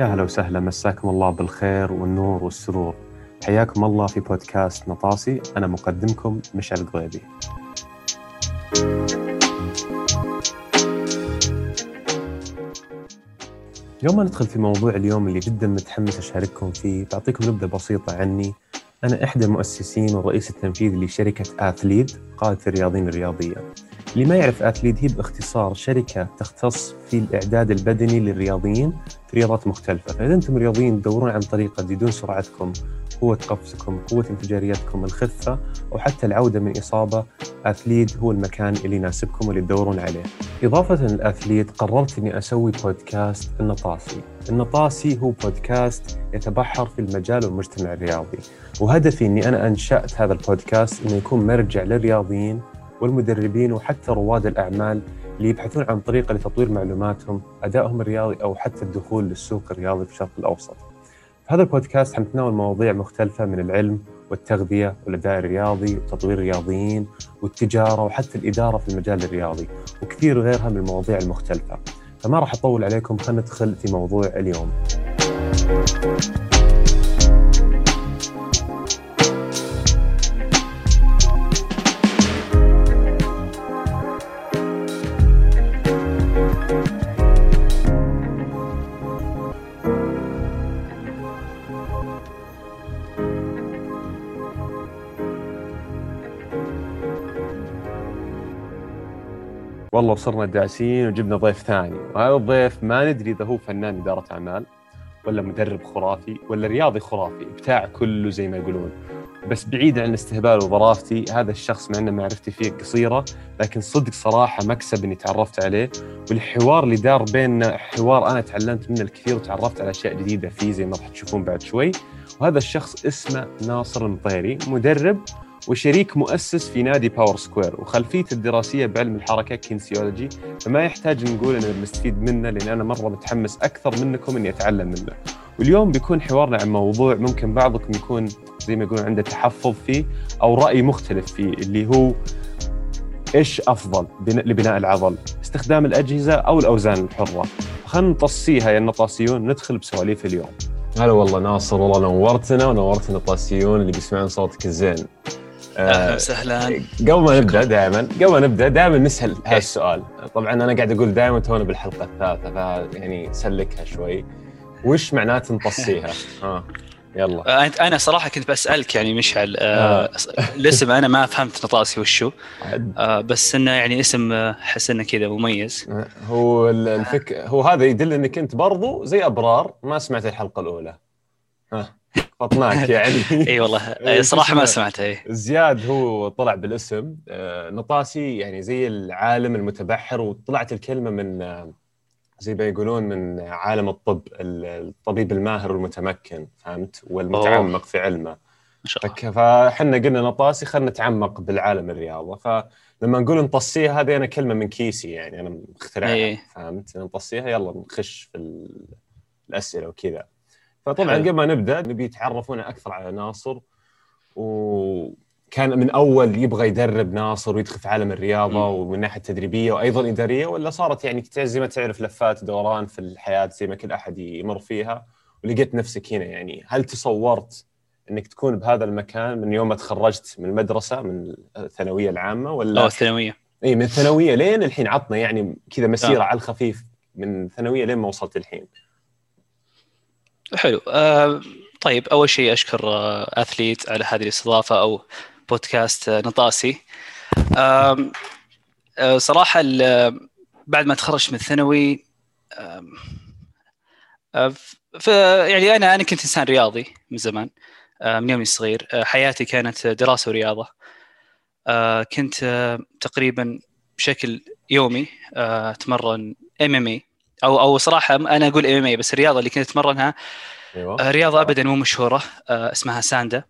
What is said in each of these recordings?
يا هلا وسهلا مساكم الله بالخير والنور والسرور. حياكم الله في بودكاست نطاسي أنا مقدمكم مشعل القضيبي يوم ما ندخل في موضوع اليوم اللي جدا متحمس أشارككم فيه بعطيكم نبذة بسيطة عني. أنا إحدى المؤسسين والرئيس التنفيذي لشركة آثليد قادة الرياضيين الرياضية. اللي ما يعرف اثليت هي باختصار شركة تختص في الإعداد البدني للرياضيين في رياضات مختلفة، فإذا أنتم رياضيين تدورون عن طريقة تزيدون سرعتكم، قوة قفزكم، قوة انفجاريتكم، الخفة أو حتى العودة من إصابة، اثليت هو المكان اللي يناسبكم واللي تدورون عليه. إضافة للاثليت قررت إني أسوي بودكاست النطاسي. النطاسي هو بودكاست يتبحر في المجال والمجتمع الرياضي، وهدفي إني أنا أنشأت هذا البودكاست إنه يكون مرجع للرياضيين والمدربين وحتى رواد الأعمال اللي يبحثون عن طريقة لتطوير معلوماتهم أدائهم الرياضي أو حتى الدخول للسوق الرياضي في الشرق الأوسط. في هذا البودكاست حنتناول مواضيع مختلفة من العلم والتغذية والأداء الرياضي وتطوير الرياضيين والتجارة وحتى الإدارة في المجال الرياضي وكثير غيرها من المواضيع المختلفة. فما راح أطول عليكم خلينا ندخل في موضوع اليوم. والله وصرنا داسين وجبنا ضيف ثاني. وهذا الضيف ما ندري إذا هو فنان إدارة أعمال ولا مدرب خرافي ولا رياضي خرافي ابتاع كله زي ما يقولون. بس بعيد عن الاستهبال وظرافتي هذا الشخص مع ان معرفتي فيه قصيرة لكن صدق صراحة مكسب إني تعرفت عليه. والحوار اللي دار بيننا حوار أنا تعلمت منه الكثير وتعرفت على أشياء جديدة فيه زي ما راح تشوفون بعد شوي. وهذا الشخص اسمه ناصر المطيري مدرب وشريك مؤسس في نادي Power Square وخلفيته الدراسية بعلم الحركة kinesiology فما يحتاج نقول اننا بنستفيد منه لأن أنا مرة متحمس أكثر منكم إني أتعلم منه. واليوم بيكون حوارنا عن موضوع ممكن بعضكم يكون زي ما يقولون عنده تحفظ فيه أو رأي مختلف فيه اللي هو إيش أفضل لبناء العضل؟ استخدام الأجهزة أو الأوزان الحرة؟ خلينا نطصيها يا النطاسيون ندخل بسواليف اليوم. هلا والله ناصر والله نورتنا ونورت النطاسيون اللي بيسمعون صوتك الزين. أهلا وسهلا. قبل ما نبدأ دائما قبل ما نبدأ دائما نسال هذا السؤال طبعا أنا قاعد أقول دائما تونا بالحلقة الثالثة ف يعني سلكها شوي. وش معناته نطصيها؟ ها يلا. آه، أنا صراحة كنت بسألك يعني مشعل آه, آه. الاسم أنا ما فهمت نطاسي وشو. آه بس إنه يعني اسم أحس إنه كذا مميز. هو الفك هو هذا يدل إنك أنت برضو زي أبرار ما سمعت الحلقة الأولى. ها فطناك يعني. إي والله. صراحة ما سمعت إي. زياد هو طلع بالاسم. آه، نطاسي يعني زي العالم المتبحر وطلعت الكلمة من آه، زي ما يقولون من عالم الطب الطبيب الماهر والمتمكن فهمت؟ والمتعمق في علمه. فاحنا قلنا نطاسي خلينا نتعمق بالعالم الرياضة. فلما نقول نطصيها هذه أنا كلمة من كيسي يعني أنا مخترعها. فهمت؟ نطصيها يلا نخش في الأسئلة وكذا. فطبعا قبل ما نبدأ نبي يتعرفون أكثر على ناصر وكان من أول يبغى يدرب ناصر ويدخل في عالم الرياضة ومن الناحيه التدريبيه وأيضا إدارية ولا صارت يعني زي ما تعرف لفات دوران في الحياة زي ما كل أحد يمر فيها. ولقيت نفسك هنا يعني هل تصورت إنك تكون بهذا المكان من يوم ما تخرجت من المدرسة من الثانوية العامة ولا آه الثانوية. اي من الثانوية لين الحين عطنا يعني كذا مسيرة آه. على الخفيف من ثانويه لين ما وصلت الحين؟ حلو. آه طيب أول شيء أشكر آه أثليت على هذه الاستضافة أو بودكاست آه نطاسي. آه آه صراحة بعد ما تخرجت من الثانوي آه يعني أنا أنا كنت إنسان رياضي من زمان آه من يومي الصغير. آه حياتي كانت دراسة ورياضة. آه كنت آه تقريبا بشكل يومي آه أتمرن MMA. أو أو صراحة أنا أقول MMA بس الرياضة اللي كنت أتمرنها أيوة. آه، رياضة ابدا مو مشهورة آه، اسمها ساندا.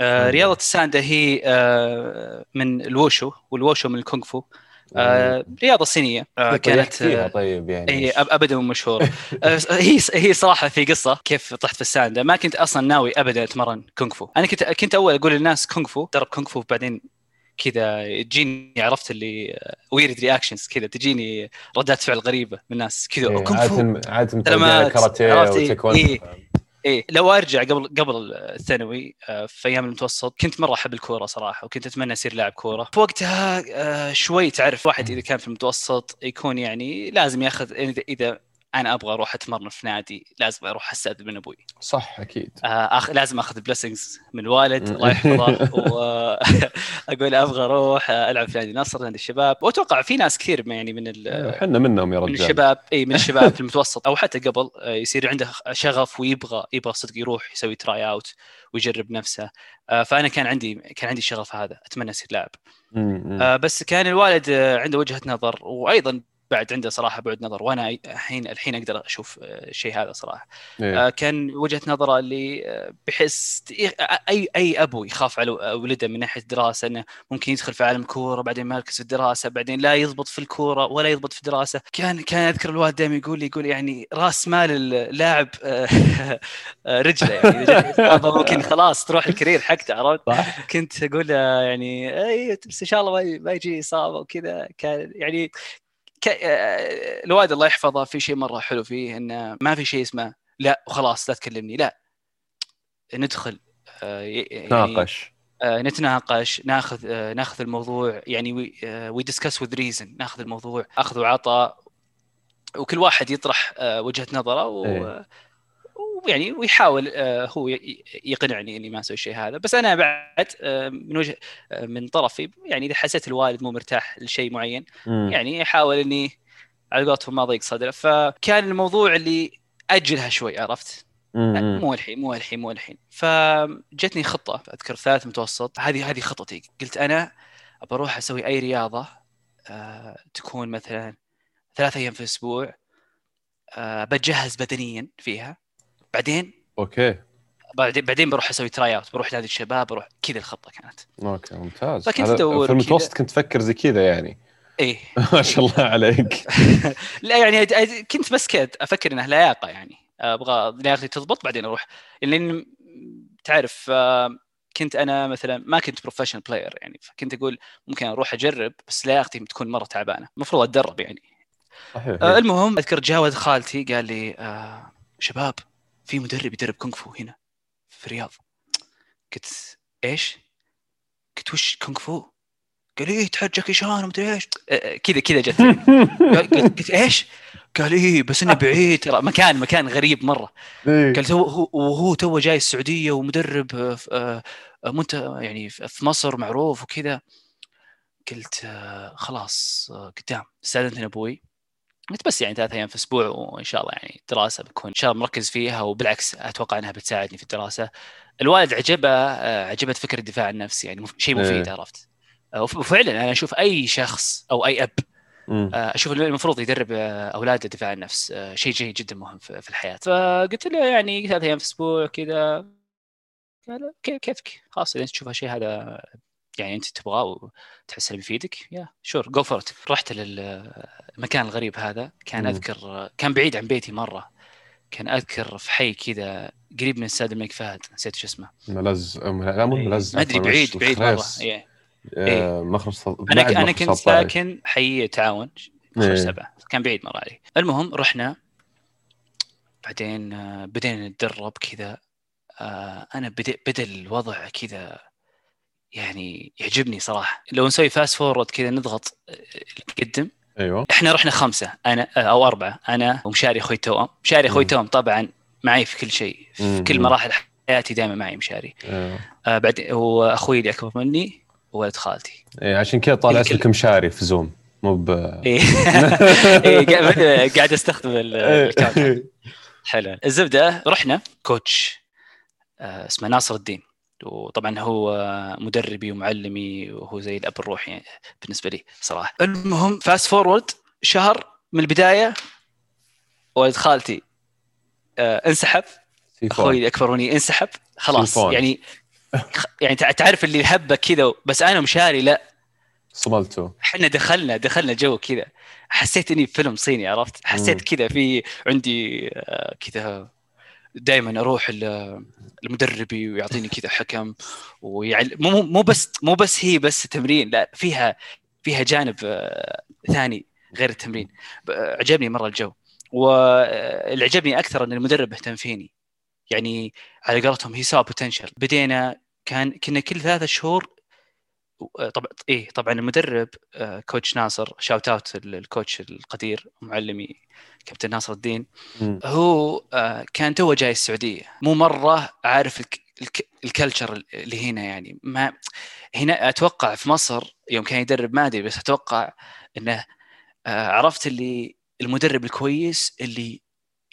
آه، رياضة الساندا هي من الوشو والوشو من الكونغ فو. رياضة صينية. كانت طيب يعني. هي ابدا مو مشهورة. هي هي صراحة في قصة كيف طحت في الساندا. ما كنت أصلا ناوي ابدا أتمرن كونغ فو. أنا كنت كنت أول أقول للناس كونغ فو درب كونغ فو بعدين كذا تجيني عرفت اللي weird reactions كذا تجيني ردات فعل غريبة من الناس كذا إيه، سلامات. متوجه كاراتيه إيه؟ وتايكوندو إيه. إيه لو أرجع قبل قبل الثانوي آه، في أيام المتوسط كنت مرة أحب الكورة صراحة وكنت أتمنى اصير لاعب كورة في وقتها آه، شوي تعرف واحد إذا كان في المتوسط يكون يعني لازم ياخذ إذا أنا أبغى أروح أتمرن في نادي لازم أروح أستأذن من أبوي. صح أكيد. آه، أخ... لازم أخذ blessings من الوالد مم. الله يحفظه. واقول أبغى أروح ألعب في نادي النصر نادي الشباب. وأتوقع في ناس كثير يعني من ال... إحنا منهم يا من رجال. الشباب. إي من الشباب في المتوسط. أو حتى قبل آه، يصير عنده شغف ويبغى يبغى صدق يروح يسوي try out ويجرب نفسه. آه، فأنا كان عندي كان عندي الشغف هذا. أتمنى اصير لاعب بس كان الوالد عنده وجهة نظر وأيضا بعد عنده صراحة بعد نظر وأنا الحين الحين أقدر أشوف آه، الشيء هذا صراحة. إيه. آه، كان وجهة نظره اللي آه، بحس أي أي أبو يخاف على ولده من ناحية الدراسة إنه ممكن يدخل في عالم الكوره بعدين ما يركز في الدراسة بعدين لا يضبط في الكورة ولا يضبط في الدراسة. كان كان أذكر الوالد دائما يقول لي يقول يعني راس مال اللاعب آه، آه، رجله يعني. ممكن خلاص تروح الكارير حقته عرفت؟ كنت أقول يعني اي بس إن شاء الله ما يجي إصابة وكذا. كان يعني ك... آه، الوالد الله يحفظه في شيء مرة حلو فيه إنه ما في شيء اسمه لا وخلاص لا تكلمني لا. ندخل آه، يعني ناقش. آه، نتناقش ناخذ آه، ناخذ الموضوع يعني we discuss with reason ناخذ الموضوع أخذ وعطاء وكل واحد يطرح آه، وجهة نظره و... ويعني ويحاول آه، هو يقنعني إني ما أسوي الشيء هذا. بس أنا بعد آه، من وجه آه، من طرفي يعني إذا حسيت الوالد مو مرتاح لشيء معين مم. يعني احاول إني على قولتهم ما ضيق صدره. فكان الموضوع اللي اجلها شوي عرفت. مو الحين مو الحين مو الحين. فجتني خطة أذكر ثالث متوسط. هذه هذه خطتي. قلت أنا ابى أروح أسوي أي رياضة آه، تكون مثلا ثلاث أيام في الأسبوع آه، بتجهز بدنيا فيها. بعدين okay. بعدين بعدين بروح أسوي try out بروح نادي الشباب بروح كذا الخطه كانت. okay ممتاز. فكنت هذا أدور في المتوسط. كنت تفكر زي كذا يعني. إيه. ما شاء الله عليك. لا يعني كنت بس كذا أفكر إنها لياقة يعني. أبغى لياقتي تضبط بعدين أروح. لأن تعرف آه، كنت أنا مثلا ما كنت professional player يعني. فكنت أقول ممكن أروح أجرب بس لياقتي تكون مرة تعبانة. المفروض أتدرب يعني. صحيح. آه، المهم أذكر جاء ولد خالتي قال لي آه شباب في مدرب يدرب كونغ فو هنا في الرياض قلت إيش؟ قلت وش كونغ فو؟ قال إيه تحت جاكي شان ومدري إيش آه، آه، كذا كذا جت قلت إيش؟ قال إيه بس إنه بعيد ترى مكان مكان غريب مرة إيه. قال هو هو وهو تو جاي السعودية ومدرب آه، منت يعني في مصر معروف وكذا قلت خلاص قدام استأذنت أبوي قلت بس يعني ثلاث أيام في الأسبوع وإن شاء الله يعني دراسة بكون إن شاء الله مركز فيها وبالعكس أتوقع إنها بتساعدني في الدراسة. الوالد عجبه آه، عجبت فكرة الدفاع عن النفس يعني شيء مفيد إيه. عرفت. آه، وف- وفعلا أنا أشوف أي شخص أو أي أب. آه، أشوف المفروض يدرب أولاده دفاع عن النفس شيء جيد جدا مهم في الحياة. فقلت له يعني ثلاث أيام في الأسبوع كذا قال كيف كيفك خلاص إذا تشوف هالشيء هذا يعني أنت تبغاه وتحس إنه بيفيدك yeah sure go for رحت للمكان الغريب هذا كان. أذكر كان بعيد عن بيتي مرة كان أذكر في حي كذا قريب من استاد الملك فهد نسيت شو اسمه ملز أم- لا مو ملز ما أدري بعيد بعيد مرة. إيه. آه، مخرج صل... أنا أنا مخرج كنت 17. ساكن حي تعاون مخرج إيه. سبعة كان بعيد مرة علي المهم رحنا بعدين آه، بدينا نتدرب كذا آه، أنا بدا بدأ الوضع كذا يعني يعجبني صراحة. لو نسوي fast forward كذا نضغط آه، نقدم. أيوه. إحنا رحنا خمسة أنا آه، أو أربعة أنا ومشاري أخوي التوأم مشاري أخوي. التوأم طبعا معي في كل شيء في مم. كل مراحل حياتي دائما معي مشاري. أيوه. آه بعدين وأخوي اللي اكبر مني وولد خالتي. إيه، عشان كذا طالع اسمك مشاري في زوم مو ب إيه. إيه، قاعد أستخدم إيه. حلو. الزبدة رحنا كوتش آه، اسمه ناصر الدين. وطبعا هو مدربي ومعلمي وهو زي الأب الروحي يعني بالنسبة لي صراحة. المهم fast forward شهر من البداية ولد خالتي آه، انسحب. أخوي اللي اكبر مني انسحب. خلاص. سيفون. يعني يعني تع- تعرف اللي هبة كذا بس أنا مشاري لا. صملتوا. إحنا دخلنا دخلنا جو كذا. حسيت إني في فيلم صيني عرفت؟ حسيت. كذا في عندي آه، كذا دائما أروح ال- المدربي ويعطيني كذا حكم. ويعل... مو مو- بس مو بس هي بس تمرين لا فيها فيها جانب آه، ثاني غير التمرين. عجبني مرة الجو. واللي عجبني أكثر إن المدرب اهتم فيني. يعني على قولتهم he saw potential بدينا كان كنا كل ثلاثة شهور طبعا إيه طبعا المدرب آه، coach ناصر shout out ال coach القدير معلمي كابتن ناصر الدين. هو آه، كان تو جاي السعودية. مو مرة عارف ال c... ال c... ال culture اللي هنا يعني. ما هنا أتوقع في مصر يوم كان يدرب ما أدري بس أتوقع إنه آه، عرفت اللي المدرب الكويس اللي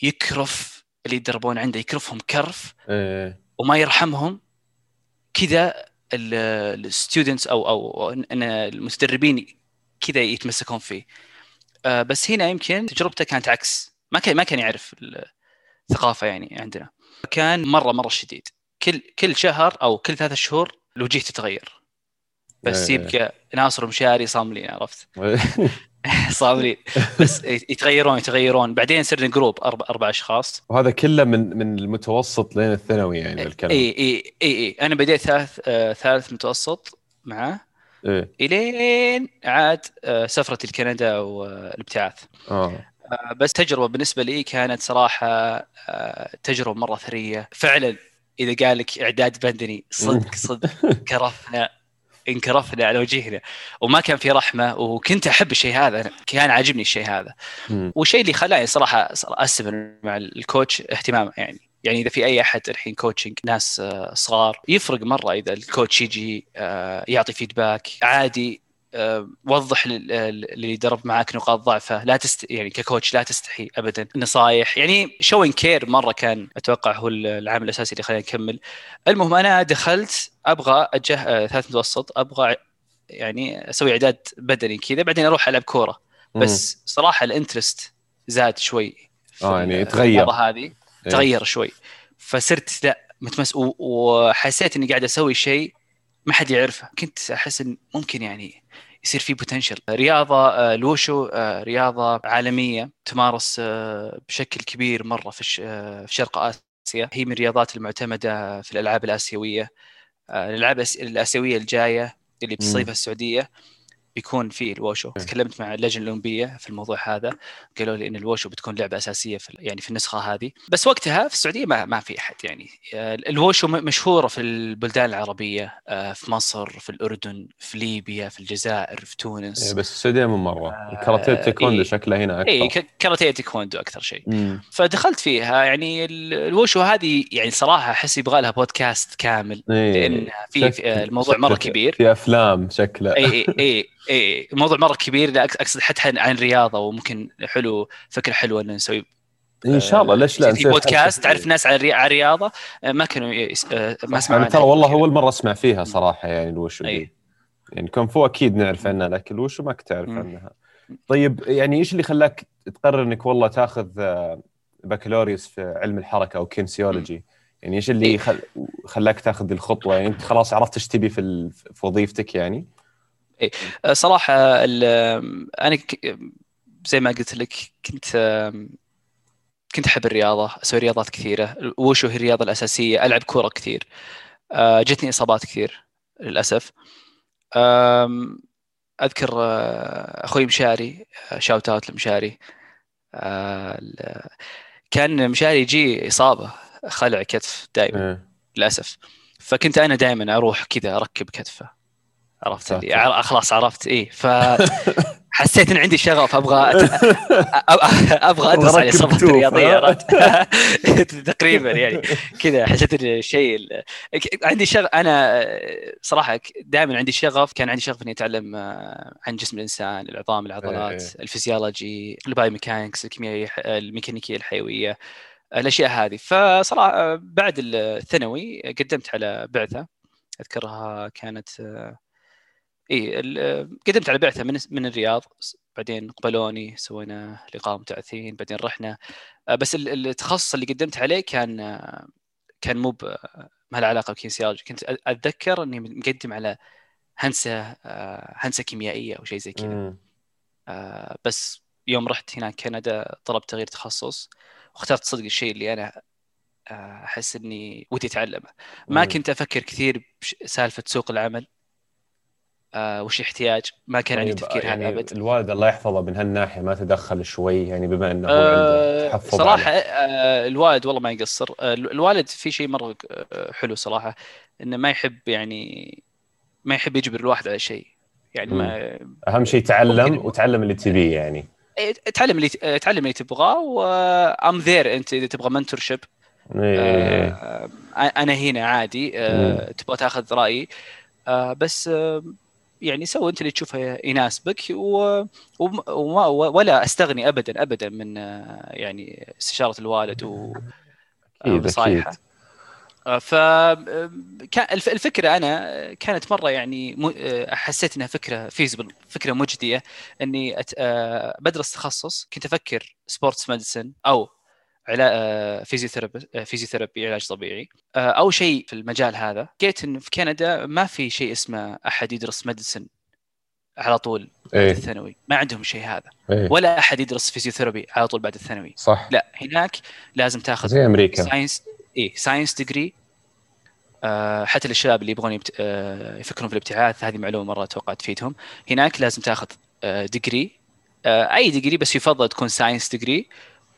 يكرف اللي يتدربون عنده يكرفهم كرف إيه. وما يرحمهم كذا ال students أو أو ان المتدربين كذا يتمسكون فيه. آه، بس هنا يمكن تجربته كانت عكس. ما كان ما كان يعرف الثقافة يعني عندنا. كان مره مرة شديد. كل كل شهر أو كل ثلاثة شهور الوجيه تتغير. بس إيه. يبقى ناصر ومشاري صاملين عرفت؟ صاملين بس يتغيرون يتغيرون. بعدين صرنا group أربع أربع أشخاص. وهذا كله من من المتوسط لين الثانوي يعني الكلام اي اي اي اي أنا بديت ثالث آه ثالث متوسط معاه إيه. إلين عاد آه سفرتي لكندا والابتعاث. آه. آه بس تجربة بالنسبة لي كانت صراحة آه تجربة مرة ثرية. فعلا إذا قال لك إعداد بدني صدق صدق كرفنا. انكرفنا على وجهنا وما كان في رحمة وكنت أحب الشيء هذا. كان عاجبني الشيء هذا. والشيء اللي خلاني صراحة أستمر مع ال coach اهتمامه يعني. يعني إذا في أي أحد الحين coaching ناس آه، صغار يفرق مرة إذا ال coach يجي آه، يعطي feedback عادي وضح لل- اللي يدرب معك نقاط ضعفه. لا تست يعني ك coach لا تستحي ابدا. نصايح. يعني showing care مرة كان أتوقع هو العامل الأساسي اللي خلاني نكمل المهم أنا دخلت أبغى اتجه آه، ثالث متوسط. أبغى يعني أسوي إعداد بدني كذا. بعدين أروح ألعب كورة. بس صراحة ال interest زاد شوي آه، يعني. الرياضة هذه. إيه. تغير شوي. فصرت لا متحمس وحسيت إني قاعد أسوي شيء ما حد يعرفه. كنت أحس إن ممكن يعني يصير في بوتنشل رياضة آه، الوشو آه، رياضة عالمية تمارس آه، بشكل كبير مرة في آه، شرق آسيا. هي من الرياضات المعتمدة في الألعاب الآسيوية آه، الألعاب الآسيوية الجاية اللي بتصيفها السعودية. بيكون في الوشو تكلمت مع اللجنه الاولمبيه في الموضوع هذا. قالوا لي إن الوشو بتكون لعبة أساسية في يعني في النسخة هذه. بس وقتها في السعودية ما ما في أحد يعني. آه، الوشو مشهورة في البلدان العربية آه، في مصر في الأردن في ليبيا في الجزائر في إيه، تونس بس السعودية مو مرة. آه، الكاراتيه التايكوندو إيه. شكله هنا اي أكثر ك- كاراتيه تايكوندو أكثر شيء. مم. فدخلت فيها يعني ال- الوشو هذه يعني صراحة أحس يبغى لها بودكاست كامل إيه. لأن في, في الموضوع مرة كبير. في أفلام شكله. اي اي اي اي الموضوع مرة كبير لا أقصد حتى عن رياضة وممكن حلو فكرة حلوة ان نسوي إن شاء الله ليش لا في بودكاست. تعرف ناس على الرياضه آه، ما كانوا يس- آه، ما سمعوا أنا ترى والله. اول مره أسمع فيها صراحة يعني الوشو أي. دي يعني كونفو أكيد نعرف عنها لكن الوشو ما كنت تعرف. عنها طيب يعني إيش اللي خلاك تقرر إنك والله تاخذ آه، بكالوريوس في علم الحركة أو kinesiology يعني إيش اللي إيه. خل... خلاك تاخذ الخطوة يعني أنت خلاص عرفت إيش تبي في ال... في وظيفتك يعني آه، صراحة أنا ك- زي ما قلت لك كنت كنت أحب الرياضة أسوي رياضات كثيرة. وشو هي الرياضة الأساسية؟ ألعب كورة كثير. آه، جتني إصابات كثير للأسف. أذكر آه، أخوي مشاري شاوت اوت لمشاري. كان مشاري يجي إصابة خلع كتف دائما إيه. للأسف. فكنت أنا دائما أروح كذا أركب كتفه. عرفت. اللي خلاص عرفت إيه. فحسيت إن عندي شغف أبغى أت- أبغى أدرس على توف، الرياضيه تقريبا يعني. كذا حسيت إن الشيء عندي شغف أنا صراحة دائما عندي شغف كان عندي شغف إني أتعلم آه، عن جسم الإنسان العظام العضلات إيه. الفسيولوجي ال biomechanics الكيميائيه الميكانيكية الحيوية الأشياء هذه. فصراحه بعد الثانوي قدمت على بعثة أذكرها كانت آه، إي قدمت على بعثة من من الرياض بعدين قبلوني سوينا لقاء مبتعثين بعدين رحنا. آه، بس ال- التخصص اللي قدمت عليه كان آه، كان مو ما له علاقة بكينسيولوجي. كنت أتذكر إني مقدم على هندسة آه، هندسة كيميائية أو شيء زي كذا. بس يوم رحت هناك كندا طلبت تغيير تخصص واخترت صدق الشيء اللي أنا أحس إني ودي أتعلمه. ما كنت أفكر كثير بسالفه سوق العمل. آه وش يحتاج ما كان عندي طيب تفكير يعني هذا أبد. الوالد الله يحفظه من هالناحية ما تدخل شوي يعني بما إنه هو آه عنده تحفظ صراحة آه الوالد والله ما يقصر. آه الوالد في شيء مرة آه، حلو صراحة إنه ما يحب يعني ما يحب يجبر الواحد على شيء. يعني ما أهم شيء تعلم وتعلم اللي تبيه يعني. إيه، تعلم اللي تعلم اللي تبغاه وام ذير أنت إذا تبغى منتور شيب إيه. آه، أنا هنا عادي آه، تبغى تاخذ رأيي. آه، بس آه، يعني سوي انت اللي تشوفه يناسبك و... وما... ولا استغني ابدا ابدا من آه، يعني استشارة الوالد و أكيد ونصايحه أكيد آه، ف كان الف- الفكرة أنا كانت مرة يعني آه، حسيت إنها فكرة feasible فكرة مجدية إني. آه، بدرس تخصص كنت أفكر sports medicine أو علاج physiotherapy physiotherapy علاج طبيعي. آه، أو شيء في المجال هذا لقيت انه في كندا ما في شيء اسمه أحد يدرس medicine على طول بعد إيه. الثانوي. ما عندهم شيء هذا. إيه. ولا أحد يدرس physiotherapy على طول بعد الثانوي. صح. لا هناك لازم تاخذ زي أمريكا. science اي science degree آه حتى للشباب اللي يبغون يبت... آه يفكرون في الابتعاث هذه معلومة مرة أتوقع تفيدهم. هناك لازم تاخذ آه degree آه أي degree بس يفضل تكون science degree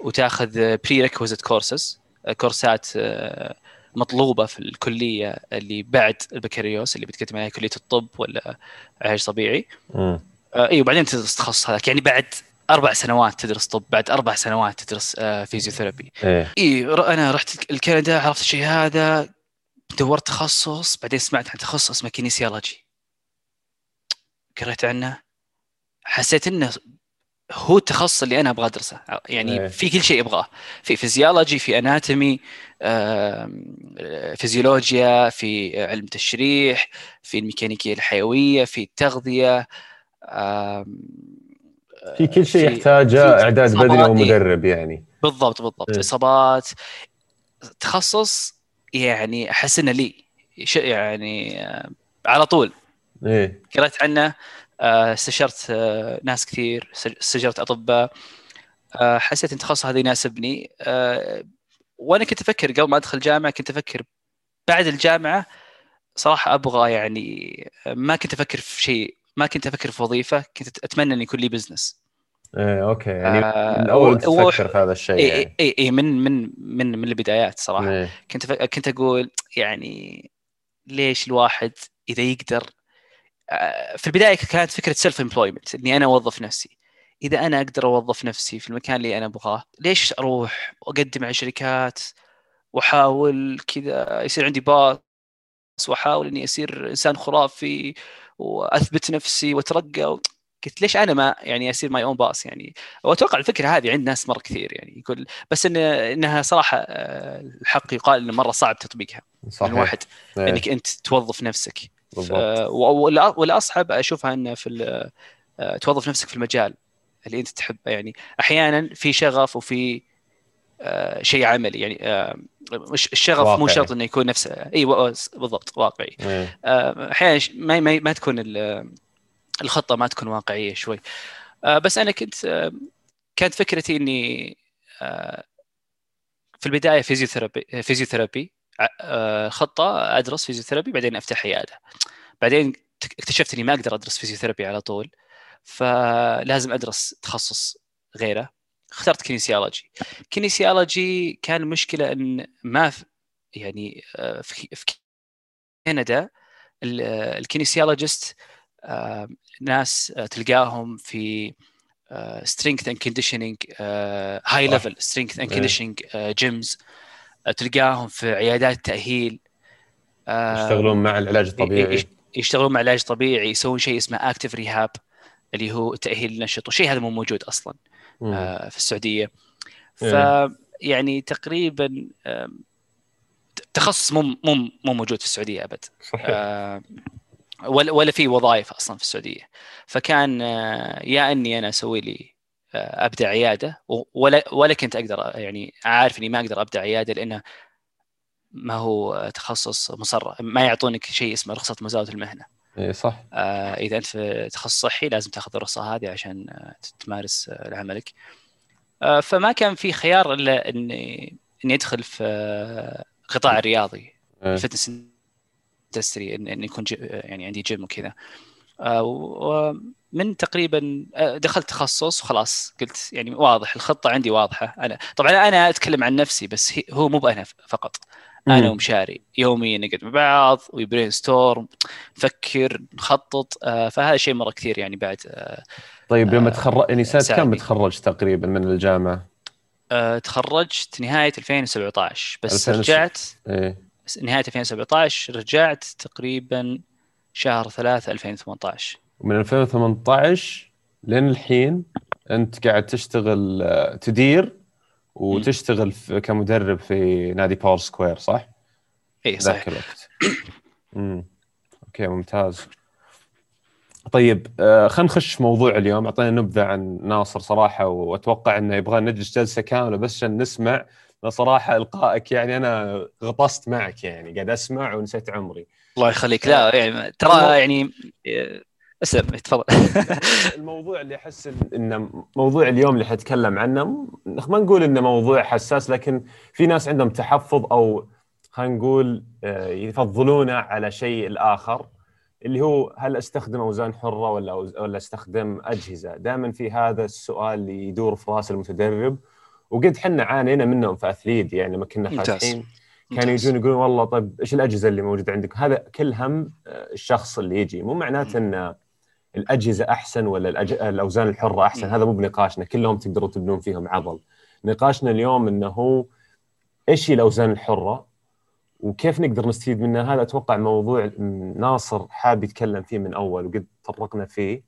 وتاخذ prerequisite courses كورسات آه مطلوبة في الكلية اللي بعد البكالوريوس اللي بتقدم عليها كلية الطب ولا علاج طبيعي. مم. آه اي وبعدين تدرس التخصص هذاك. يعني بعد أربع سنوات تدرس طب بعد أربع سنوات تدرس آه physiotherapy إيه. اي ر- أنا رحت لكندا عرفت الشيء هذا دورت تخصص بعدين سمعت عن تخصص اسمه kinesiology قريت عنه حسيت إنه هو التخصص اللي أنا أبغى أدرسه. يعني إيه. في كل شيء أبغاه. في فيزيولوجي في anatomy فيزيولوجيا في علم تشريح في الميكانيكية الحيوية في التغذية في كل شيء يحتاجه إعداد بدني إيه. ومدرب يعني. بالضبط بالضبط. إيه. إصابات تخصص يعني أحس إنه لي. يعني آه، على طول. إيه. قرأت عنه آه، استشرت آه، ناس كثير استشرت أطباء. آه، حسيت ان التخصص هذا يناسبني. آه، وأنا كنت أفكر قبل ما أدخل الجامعة كنت أفكر بعد الجامعة صراحة أبغى يعني ما كنت أفكر في شيء ما كنت أفكر في وظيفة كنت أتمنى ان يكون لي business إيه أوكي. يعني آه، من اول تفكر في هذا الشيء اي يعني. اي اي من من من من البدايات صراحة. إيه. كنت. كنت أقول يعني ليش الواحد إذا يقدر آه، في البداية كانت فكرة self employment إني أنا أوظف نفسي. إذا أنا أقدر أوظف نفسي في المكان اللي أنا أبغاه ليش أروح واقدم على شركات وأحاول كذا؟ يصير عندي boss وأحاول إني أصير إنسان خرافي وأثبت نفسي وأترقى قلت ليش أنا ما يعني أصير my own boss يعني؟ وأتوقع الفكرة هذه عند ناس مرة كثير يعني يقول بس إن إنها صراحة آه، الحق يقال إنه مرة صعب تطبيقها. صحيح. من واحد إيه. إنك أنت توظف نفسك. بالضبط. آه، والأصعب أشوفها إنه في آه، توظف نفسك في المجال اللي أنت تحبه يعني أحيانا في شغف وفي آه، شيء عملي. يعني الشغف مو واقعي. شرط إنه يكون نفسه إي بالضبط واقعي. إيه. أحيانا ما ما, ما تكون ال- الخطة ما تكون واقعية شوي. بس أنا كنت كانت فكرتي إني في البداية physiotherapy physiotherapy خطة أدرس physiotherapy بعدين أفتح عيادة بعدين اكتشفت إني ما أقدر أدرس physiotherapy على طول فلازم أدرس تخصص غيره اخترت kinesiology kinesiology كان المشكلة إن ما في يعني آه، في في كندا آه، ال kinesiologist آه، ناس آه، تلقاهم في strength and conditioning high. level strength and. conditioning gyms تلقاهم في عيادات تأهيل آه، يشتغلون مع العلاج الطبيعي. يشتغلون مع علاج طبيعي يسوون شيء اسمه active rehab اللي هو تأهيل النشط والشيء هذا مو موجود أصلا مم. آه، في السعودية. ف إيه. يعني تقريبا تخصص مو مو مو موجود في السعودية أبد. صحيح. آه، ولا ولا في وظائف أصلا في السعودية. فكان آه، يا إني أنا أسوي لي ابدا عياده ولا ولا كنت أقدر يعني عارف إني ما أقدر ابدا عياده لأنه ما هو تخصص مصرح ما يعطونك شيء اسمه رخصة مزاولة المهنة. إيه صح. آه، إذا أنت في تخصص صحي لازم تأخذ الرخصة هذه عشان آه، تمارس آه، عملك آه، فما كان في خيار إلا إني إني أدخل في آه، القطاع الرياضي إيه. ال fitness industry اني يكون يعني عندي جيم وكذا. آه، ومن تقريبا آه، دخلت تخصص وخلاص قلت يعني واضح الخطة عندي واضحة أنا طبعا أنا أتكلم عن نفسي بس هو مو بأنا فقط أنا. ومشاري يوميا نقعد مع بعض و brainstorm نفكر نخطط آه، فهذا شيء مرة كثير يعني بعد آه، طيب آه، تخرج يعني سنة كم. تخرجت تقريبا من الجامعة؟ آه، تخرجت نهاية 2017 بس 2000 رجعت إيه نهاية 2017 رجعت تقريبا شهر 3 2018 ومن 2018 لين الحين أنت قاعد تشتغل آه، تدير وتشتغل في كمدرب في نادي باور سكوير صح؟ اي صحيح ذاك الوقت. امم أوكي ممتاز. طيب آه خلينا نخش موضوع اليوم أعطينا نبذة عن ناصر صراحة وأتوقع إنه يبغى نجلس جلسة كاملة بس عشان نسمع صراحة إلقائك يعني أنا غطست معك يعني قاعد أسمع ونسيت عمري. الله يخليك لا يعني ترى يعني آه، اسلم تفضل الموضوع اللي أحس انه موضوع اليوم اللي حنتكلم عنه ما نقول إنه موضوع حساس لكن في ناس عندهم تحفظ أو خلينا نقول آه، يفضلونه على شيء الآخر اللي هو هل أستخدم أوزان حرة ولا أوز- ولا أستخدم أجهزة؟ دائما في هذا السؤال اللي يدور في رأس المتدرب وقد حنا عانينا منهم في أثليد يعني لما كنا. فاتحين كانوا. يجون يقولون والله طيب إيش الأجهزة اللي موجودة عندك؟ هذا كل هم آه، الشخص اللي يجي. مو معناته إن الأجهزة أحسن ولا الأج... الأوزان الحرة أحسن. هذا مو بنقاشنا. كلهم تقدروا تبنون فيهم عضل. نقاشنا اليوم إنه هو إيش هي الأوزان الحرة وكيف نقدر نستفيد منها؟ هذا أتوقع موضوع ناصر حاب يتكلم فيه من أول وقد طرقنا فيه.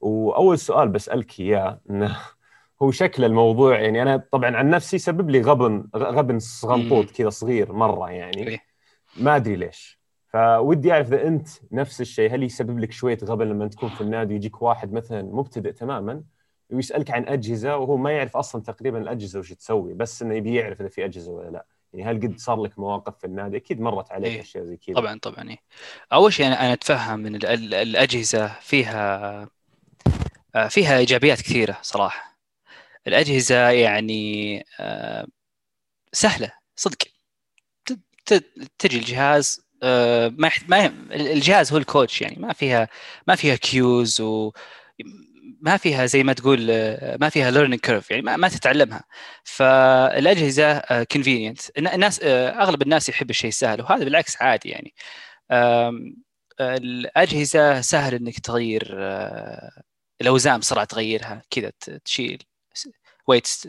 وأول سؤال بسألك إياه إنه هو شكل الموضوع يعني أنا طبعا عن نفسي سبب لي غبن غبن صغنطوط كذا صغير مرة يعني. إيه. ما أدري ليش. فودي أعرف إذا أنت نفس الشيء هل يسبب لك شوية غبن لما تكون في النادي ويجيك واحد مثلا مبتدئ تماما ويسألك عن أجهزة وهو ما يعرف أصلا تقريبا الأجهزة وش تسوي بس إنه يبي يعرف إذا في أجهزة ولا لا. يعني هل قد صار لك مواقف في النادي؟ أكيد مرت عليك إيه. أشياء زي كذا. طبعا طبعا إيه. أول شيء أنا أتفهم إن ال- ال- الأجهزة فيها آه، فيها إيجابيات كثيرة صراحة. الأجهزة يعني آه، سهلة صدق. تجي الجهاز آه، ما ما الجهاز هو ال coach يعني ما فيها ما فيها cues و ما فيها زي ما تقول آه، ما فيها learning curve يعني ما, ما تتعلمها. فالأجهزة convenient الناس أغلب الناس يحب الشيء السهل وهذا بالعكس عادي يعني. الأجهزة سهل إنك تغير الأوزان بسرعة تغيرها كذا تشيل. weights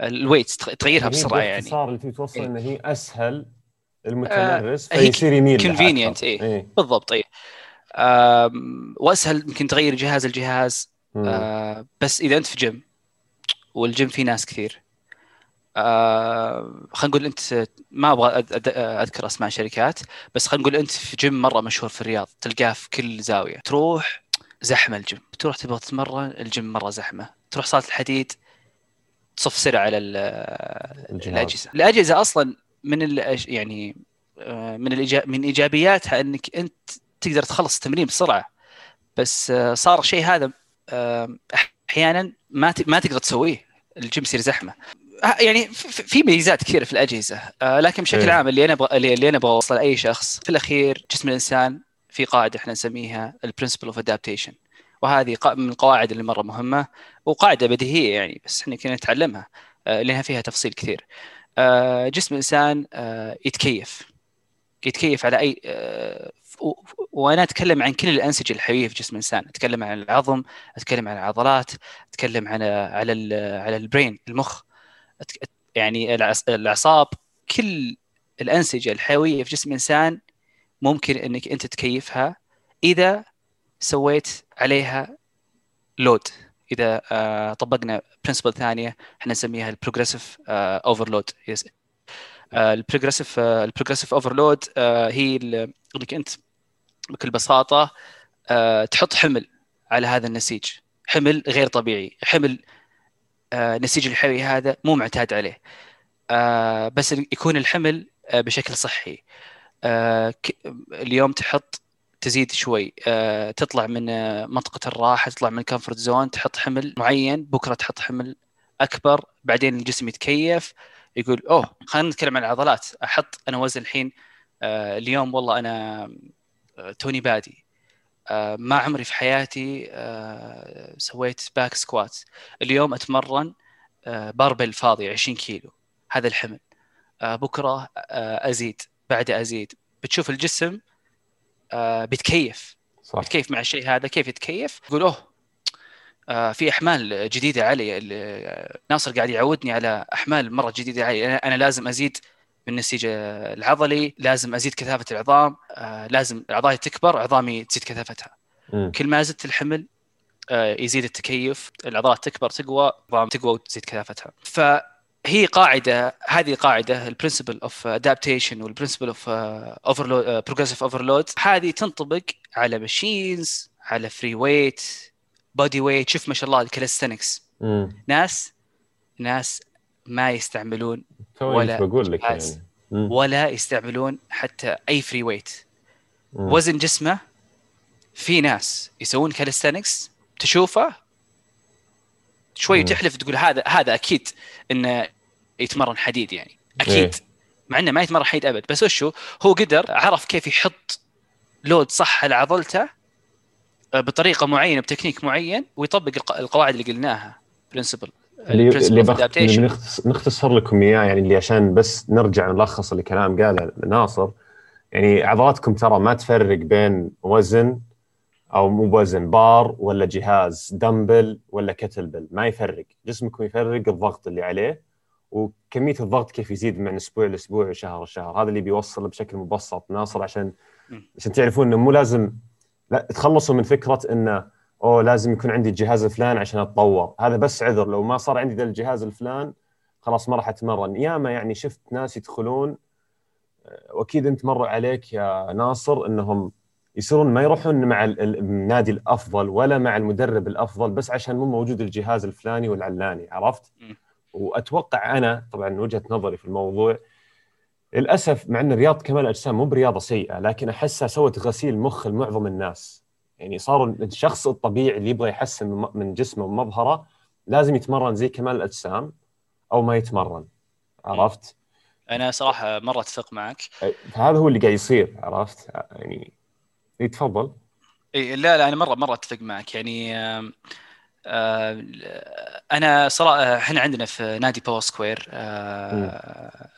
ال weights تغيرها هي بسرعة يعني باختصار اللي توصل إيه. انه هي أسهل المتمرس آه، هي فيصير يميل convenient، أكثر. إيه. بالضبط اي وأسهل يمكن تغير جهاز الجهاز. آه، بس إذا أنت في جيم والجيم فيه ناس كثير آه، خلينا نقول أنت ما أبغى أذكر أسماء شركات بس خلينا نقول أنت في جيم مرة مشهور في الرياض تلقاه في كل زاوية تروح زحمة الجيم. تروح تبغى تتمرن الجيم مرة زحمة. تروح صالة الحديد تصف سرعة على. الأجهزة. الأجهزة أصلا من يعني آه، من من إيجابياتها إنك أنت تقدر تخلص التمرين بسرعة. بس آه، صار شيء هذا آه، أحيانا ما ما تقدر تسويه. الجيم يصير زحمة. يعني في- ميزات كثيرة في الأجهزة. لكن بشكل إيه. عام اللي أنا أبغى اللي اللي أنا أبغى اوصل لأي شخص في الأخير جسم الإنسان في قاعدة إحنا نسميها ال principle of adaptation وهذه من القواعد اللي مرة مهمة وقاعدة بديهية يعني بس إحنا كنا نتعلمها آه، لأنها فيها تفصيل كثير. آه، جسم الإنسان آه، يتكيف. يتكيف على أي وأنا أتكلم عن كل الأنسجة الحيوية في جسم الإنسان. أتكلم عن العظم أتكلم عن العضلات أتكلم على ال- على ال brain المخ. يعني الأعصاب كل الأنسجة الحيوية في جسم الإنسان ممكن إنك أنت تكيفها إذا سويت عليها load إذا آه، طبقنا principle ثانية إحنا نسميها ال progressive overload ال progressive ال progressive overload هي إنك أنت بكل بساطة آه، تحط حمل على هذا النسيج. حمل غير طبيعي. حمل آه، النسيج الحيوي هذا مو معتاد عليه. بس يكون الحمل بشكل صحي. اليوم تحط تزيد شوي آه، تطلع من آه، منطقة الراحة تطلع من ال comfort zone تحط حمل معين بكرة تحط حمل أكبر بعدين الجسم يتكيف يقول أوه خلينا نتكلم عن العضلات. أحط أنا وزن الحين آه اليوم والله أنا آه، توني بادي. آه ما عمري في حياتي آه سويت back squat اليوم أتمرن آه barbell فاضي 20 كيلو هذا الحمل. آه بكرة آه أزيد. بعده أزيد. بتشوف الجسم آه بيتكيف. صح. بيتكيف مع الشيء هذا. كيف يتكيف؟ يقول أوه آه في أحمال جديدة علي. ناصر قاعد يعودني على أحمال مرة جديدة علي. أنا لازم أزيد من النسيج العضلي لازم أزيد كثافة العظام. آه لازم أعضائي تكبر عظامي تزيد كثافتها. م. كل ما زدت الحمل آه يزيد التكيف. العضلات تكبر تقوى عظام تقوى وتزيد كثافتها. فهي قاعدة هذه قاعدة ال principle of adaptation وال principle of overload progressive overload هذه تنطبق على machines على free weight body weight شوف ما شاء الله ال calisthenics ناس ناس ما يستعملون ولا بقول لك يعني. ولا يستعملون حتى أي free weight وزن جسمه في ناس يسوون calisthenics تشوفه شوي. تحلف تقول هذا هذا أكيد إنه يتمرن حديد يعني. أكيد. إيه. مع إنه ما يتمرن حديد أبد. بس وشو؟ هو قدر عرف كيف يحط load صح على عضلته آه، بطريقة معينة بتكنيك معين ويطبق القواعد اللي قلناها. principle اللي اللي, بخ... نختصر لكم إياه يعني اللي عشان بس نرجع نلخص اللي كلام قاله ناصر. يعني عضلاتكم ترى ما تفرق بين وزن أو مو بوزن بار ولا جهاز دمبل ولا kettlebell ما يفرق. جسمكم يفرق الضغط اللي عليه وكمية الضغط كيف يزيد من أسبوع لأسبوع وشهر لشهر هذا اللي بيوصل بشكل مبسط ناصر عشان عشان تعرفون إنه مو لازم لا تخلصوا من فكرة إنه أوه لازم يكون عندي الجهاز الفلاني عشان أتطور. هذا بس عذر لو ما صار عندي ذا الجهاز الفلان خلاص ما راح أتمرن. ياما يعني شفت ناس يدخلون آه، وأكيد أنت مر عليك يا ناصر إنهم يصيرون ما يروحون مع النادي الأفضل ولا مع المدرب الأفضل بس عشان مو موجود الجهاز الفلاني والعلاني عرفت؟ وأتوقع أنا طبعا وجهة نظري في الموضوع للأسف مع إن رياضه كمال الاجسام مو برياضة سيئة لكن أحسها سوت غسيل مخ لمعظم الناس يعني صاروا الشخص الطبيعي اللي يبغى يحسن من جسمه ومظهره لازم يتمرن زي كمال الأجسام أو ما يتمرن عرفت؟ أنا صراحة مرة أتفق معك هذا هو اللي قاعد يصير عرفت؟ يعني يتفضل اي لا لا أنا مرة مرة أتفق معك. يعني آه أنا صراحة إحنا عندنا في نادي باور سكوير آه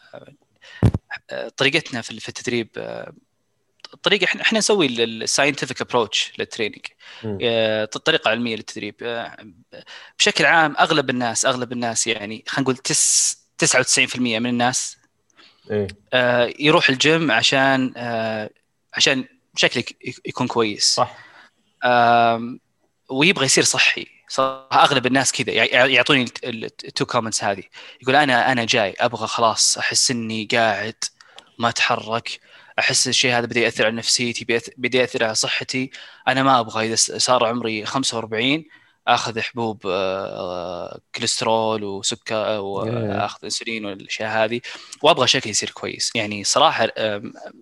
طريقتنا في التدريب الطريقة إحنا إحنا نسوي ال scientific approach لل training الطريقة العلميه للتدريب. آه، بشكل عام أغلب الناس أغلب الناس يعني خلينا نقول 99% من الناس إيه؟ آه، يروح الجيم عشان آه، عشان شكلك يكون كويس. صح. ويبغى يصير صحي. صراحة أغلب الناس كذا يعطوني ال two comments هذه. يقول أنا أنا جاي أبغى خلاص أحس إني قاعد ما أتحرك أحس الشيء هذا بدأ يأثر على نفسيتي بدأ يأثر على صحتي. أنا ما أبغى إذا صار عمري 45 آخذ حبوب آه، كوليسترول وسكر واخذ إنسولين والأشياء هذه. وأبغى شكلي يصير كويس. يعني صراحة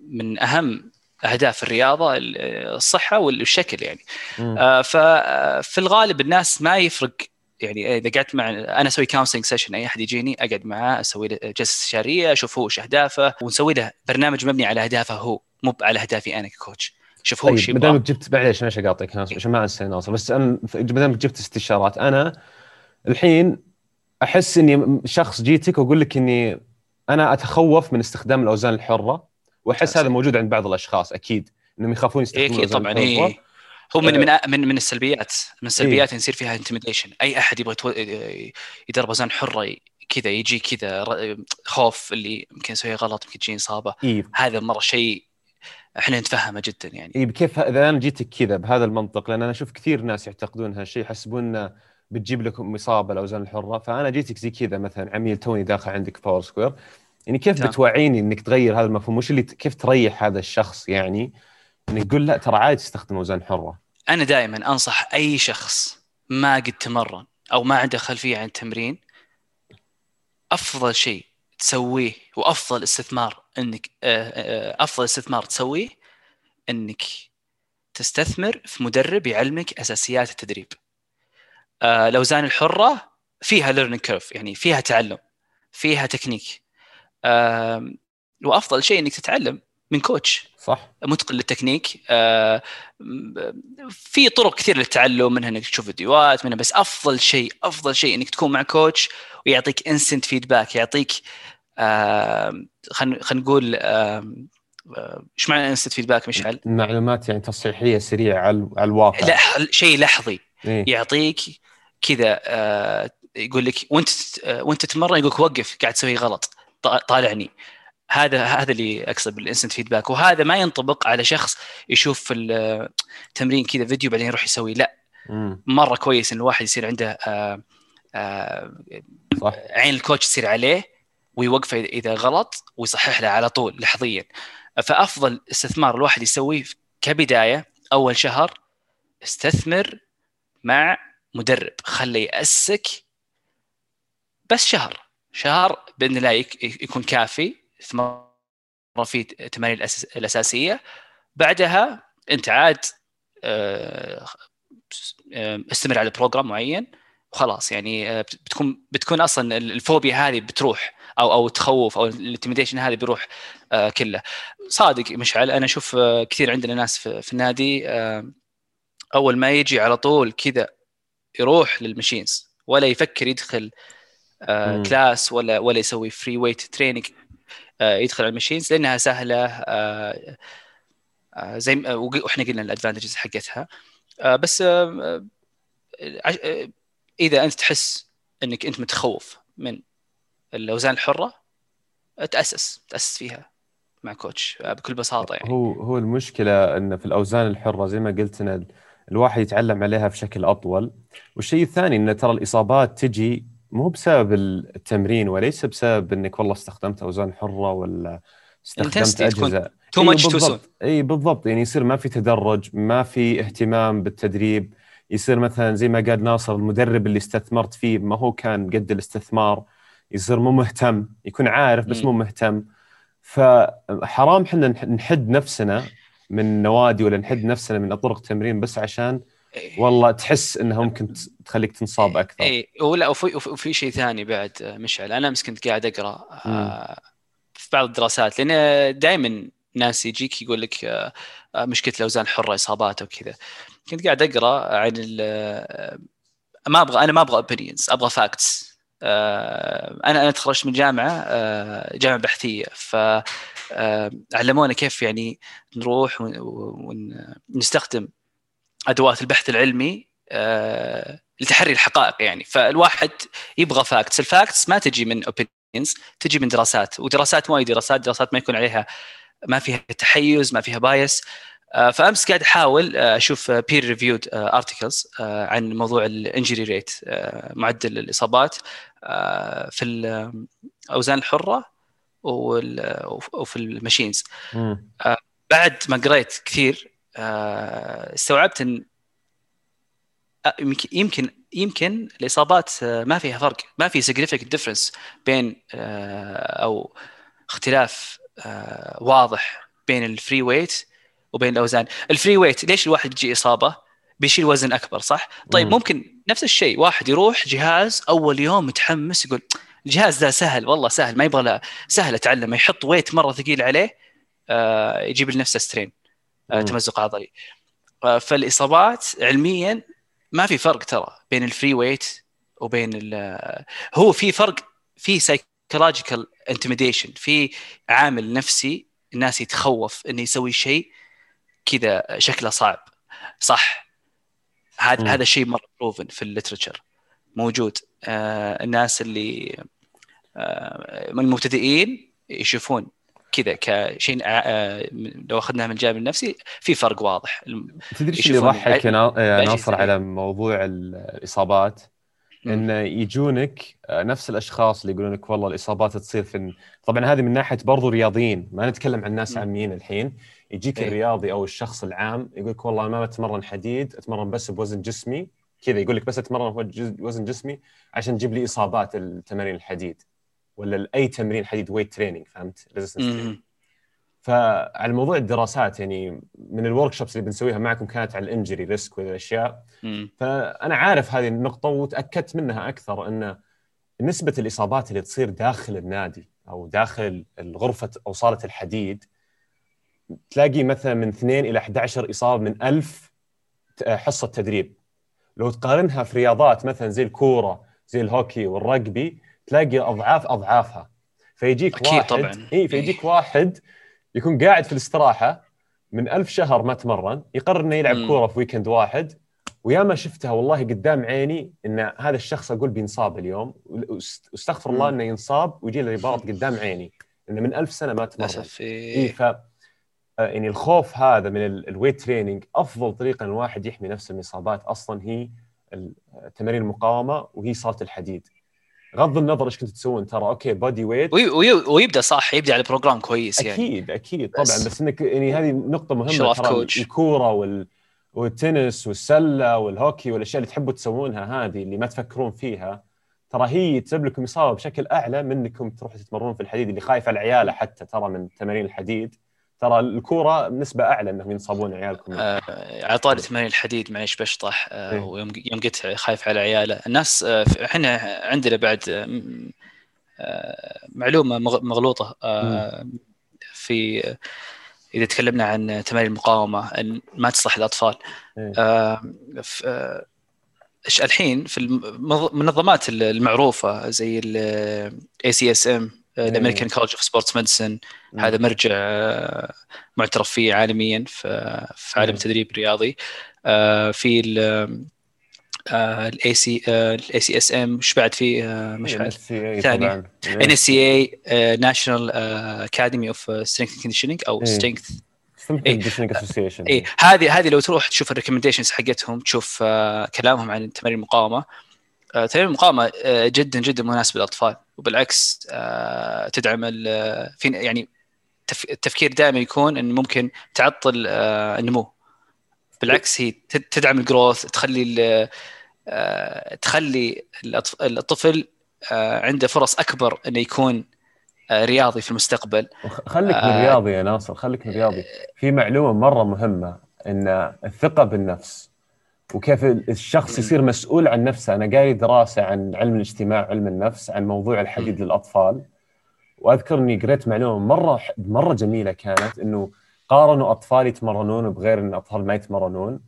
من أهم أهداف الرياضة الصحة والشكل يعني. آه ففي الغالب الناس ما يفرق. يعني إذا قعدت مع أنا أسوي counseling session أي أحد يجيني أقعد معاه أسوي له جلسة استشاريه أشوف هو إيش أهدافه ونسوي له برنامج مبني على أهدافه هو مو على أهدافي أنا ك coach شوف هو طيب ما دامك جبت معليش معليش أقاطعك عشان ما أنسى ناصر بس ما دامك جبت استشارات أنا الحين أحس إني شخص جيتك وأقول لك إني أنا أتخوف من استخدام الأوزان الحرة. وأحس هذا موجود عند بعض الأشخاص أكيد. إنهم يخافون يستخدمون أكيد طبعا. إيه. هو من من من من السلبيات من السلبيات إيه؟ يصير فيها intimidation أي أحد يبغى يدرب اوزان حرة كذا يجي كذا خوف اللي يمكن يسوي غلط يمكن تجي إصابة. إيه؟ هذا مرة شيء إحنا نتفهمه جدا يعني. اي كيف إذا أنا جيتك كذا بهذا المنطق لأن أنا أشوف كثير ناس يعتقدون هالشيء يحسبون بتجيب لكم إصابة الاوزان الحرة. فأنا جيتك زي كذا مثلا عميل توني داخل عندك Power Square. يعني كيف تمام. بتوعيني إنك تغير هذا المفهوم؟ وش اللي كيف تريح هذا الشخص يعني إنك تقول لا ترى عادي تستخدم أوزان حرة؟ أنا دائما أنصح أي شخص ما قد تمرن أو ما عنده خلفية عن التمرين أفضل شيء تسويه وأفضل استثمار إنك آه، آه، أفضل استثمار تسويه إنك تستثمر في مدرب يعلمك أساسيات التدريب. آه، الأوزان الحرة فيها learning curve يعني فيها تعلم فيها تكنيك. وأفضل شيء إنك تتعلم من coach. صح. متقن للتكنيك. آه، في طرق كثير للتعلم منها إنك تشوف فيديوهات منها بس أفضل شيء أفضل شيء إنك تكون مع coach ويعطيك instant feedback يعطيك خلينا نقول إيش معنى instant feedback مشعل؟ معلومات يعني تصحيحية سريعة على الواقع. لا شيء لحظي. إيه؟ يعطيك كذا آه، يقول لك وأنت آه، وأنت تتمرن يقول لك وقف قاعد تسوي غلط. طالعني هذا هذا اللي أقصد بالانستنت فيدباك وهذا ما ينطبق على شخص يشوف التمرين كذا فيديو بعدين يروح يسوي لا. مرة كويس إن الواحد يصير عنده آآ آآ صح. عين الكوتش تصير عليه ويوقفه إذا غلط ويصحح له على طول لحظيا. فأفضل استثمار الواحد يسويه كبداية أول شهر استثمر مع مدرب. خليه يأسسك بس شهر. شهر بإذن الله يكون كافي تتمرن في التمارين الأساسية. بعدها أنت عاد آه، آه، استمر على program معين. وخلاص يعني آه، بتكون بتكون أصلا الفوبيا هذه بتروح أو أو تخوف أو ال intimidation هذه بيروح كله. صادق مشعل أنا أشوف كثير عندنا ناس في النادي أول ما يجي على طول كذا يروح لل machines ولا يفكر يدخل class ولا ولا يسوي free weight training آه، يدخل على ال machines لأنها سهلة آه، آه، زي وإحنا قلنا ال advantages حقتها. بس إذا أنت تحس إنك أنت متخوف من الأوزان الحرة تأسس تأسس فيها مع coach بكل بساطة يعني. هو هو المشكلة إن في الأوزان الحرة زي ما قلت إن الواحد يتعلم عليها بشكل أطول. والشيء الثاني إن ترى الإصابات تجي مو بسبب التمرين وليس بسبب إنك والله استخدمت أوزان حرة ولا استخدمت أجهزة. too much too إي بالضبط. يعني يصير ما في تدرج ما في اهتمام بالتدريب. يصير مثلا زي ما قال ناصر المدرب اللي استثمرت فيه ما هو كان قد الاستثمار. يصير مو مهتم يكون عارف بس مو مهتم. فحرام إحنا نحد نفسنا من نوادي ولا نحد نفسنا من طرق تمرين بس عشان. والله تحس انها ممكن تخليك تنصاب أكثر. اي ولا وفي, وفي شيء ثاني بعد مشعل. أنا أمس كنت قاعد أقرأ آه في بعض الدراسات لأن دائما ناس يجيك يقول لك آه, آه، مشكلة الأوزان الحره إصابات وكذا كنت قاعد أقرأ عن آه، ما أبغى أنا ما أبغى opinions أبغى facts آه أنا أنا تخرجت من جامعة آه جامعة بحثية. ف آه، علمونا كيف يعني نروح ونستخدم أدوات البحث العلمي آه لتحري الحقائق يعني. فالواحد يبغى facts ال facts ما تجي من opinions تجي من دراسات ودراسات ما هي دراسات دراسات ما يكون عليها ما فيها تحيز ما فيها bias آه فأمس قاعد أحاول آه، أشوف peer reviewed articles عن موضوع ال injury rate معدل الإصابات في الاوزان الحرة وفي ال machines بعد ما قريت كثير استوعبت إن آه، يمكن يمكن الإصابات آه، ما فيها فرق. ما في significant difference بين أو اختلاف واضح بين ال free weight وبين الأوزان. ال free weight ليش الواحد يجي إصابة؟ بيشيل وزن أكبر صح؟ طيب مم. ممكن نفس الشيء واحد يروح جهاز أول يوم متحمس يقول الجهاز ذا سهل والله سهل ما يبغى له سهل أتعلم. يحط weight مرة ثقيل عليه يجيب لنفسه strain آه، تمزق عضلي. آه، فالإصابات علميا ما في فرق ترى بين ال free weight وبين آه، هو في فرق في psychological intimidation في عامل نفسي الناس يتخوف إنه يسوي شيء كذا شكله صعب. صح. هذا هذا شيء مرة proven في ال literature موجود. آه الناس اللي آه من المبتدئين يشوفون كذا كشيء آه، آه، لو أخذناها من الجانب النفسي في فرق واضح. تدري إيش اللي يضحك؟ يا ناصر على موضوع الإصابات إن يجونك آه، نفس الأشخاص اللي يقولون لك والله الإصابات تصير في طبعا هذه من ناحية برضو رياضيين ما نتكلم عن ناس عاميين الحين. يجيك إيه؟ الرياضي أو الشخص العام يقول لك والله ما بتمرن حديد أتمرن بس بوزن جسمي كذا يقول لك بس أتمرن بوزن جسمي عشان تجيب لي إصابات التمارين الحديد. ولا اي تمرين حديد weight training فهمت؟ فعلى موضوع الدراسات يعني من ال workshops اللي بنسويها معكم كانت على ال injury risk والأشياء. فأنا عارف هذه النقطة وتأكدت منها أكثر إن نسبة الإصابات اللي تصير داخل النادي أو داخل غرفه أو صالة الحديد تلاقي مثلا من 2 إلى 11 إصابة من 1000 حصة تدريب لو تقارنها في رياضات مثلا زي الكورة زي الهوكي والرجبي تلاقي أضعاف أضعافها فيجيك أكيد واحد طبعاً. إي فيجيك واحد يكون قاعد في الاستراحة من ألف شهر ما تمرن يقرر إنه يلعب. كورة في weekend واحد وياما شفتها والله قدام عيني إن هذا الشخص أقول بينصاب اليوم واست- واستغفر الله. إنه ينصاب ويجي له رباط قدام عيني انه من ألف سنة ما تمرن للأسف إي إيه. ف آه، يعني الخوف هذا من ال- ال weight training أفضل طريقة إن الواحد يحمي نفسه من الاصابات أصلا هي تمارين المقاومة وهي صالة الحديد غض النظر إيش كنتوا تسوون ترى okay body weight وي- وي- ويبدأ صح يبدأ على program كويس يعني أكيد أكيد طبعا بس. بس إنك يعني هذه نقطة مهمة ترى. الكورة وال والتنس والسلة والهوكي والأشياء اللي تحبوا تسوونها هذه اللي ما تفكرون فيها ترى هي تسبب لكم إصابة بشكل أعلى من انكم تروحوا تتمرنون في الحديد اللي خايف على عياله حتى ترى من تمارين الحديد ترى الكورة بنسبه أعلى إنهم ينصابون عيالكم آه، على طاري تمارين الحديد معليش بشطح آه، إيه. ويوم يوم قلت خايف على عياله الناس آه، إحنا عندنا بعد آه، آه، معلومة مغ- مغلوطة آه، في إذا تكلمنا عن تمارين المقاومة إن ما تصلح للاطفال إيه. آه، آه، إيش الحين في المنظمات المعروفة زي ال ACSM ال American College of Sports Medicine هذا مرجع آه، معترف فيه عالميا في عالم. التدريب الرياضي آه، في ال AC ال ACSM إيش بعد في آه، مش ثاني. NSCA National Academy of Strength Conditioning أو إيه. strength اي هذه هذه لو تروح تشوف ال recommendations حقتهم تشوف آه، كلامهم عن تمارين المقاومة. آه، تمارين المقاومه آه، جدا جدا مناسبة للأطفال. وبالعكس آه، تدعم يعني تف- التفكير دائما يكون انه ممكن تعطل آه، النمو. بالعكس هي تد- تدعم الجروث تخلي آه، تخلي الطفل آه، عنده فرص أكبر إنه يكون آه، رياضي في المستقبل. خليك آه. بالرياضي يا ناصر خليك بالرياضي في معلومة مرة مهمة إن الثقة بالنفس وكيف الشخص يصير مسؤول عن نفسه. أنا قاري دراسة عن علم الاجتماع علم النفس عن موضوع الحديد للأطفال. وأذكر إني قريت معلومة مرة مرة جميلة كانت إنه قارنوا أطفال يتمرنون بغير إن أطفال ما يتمرنون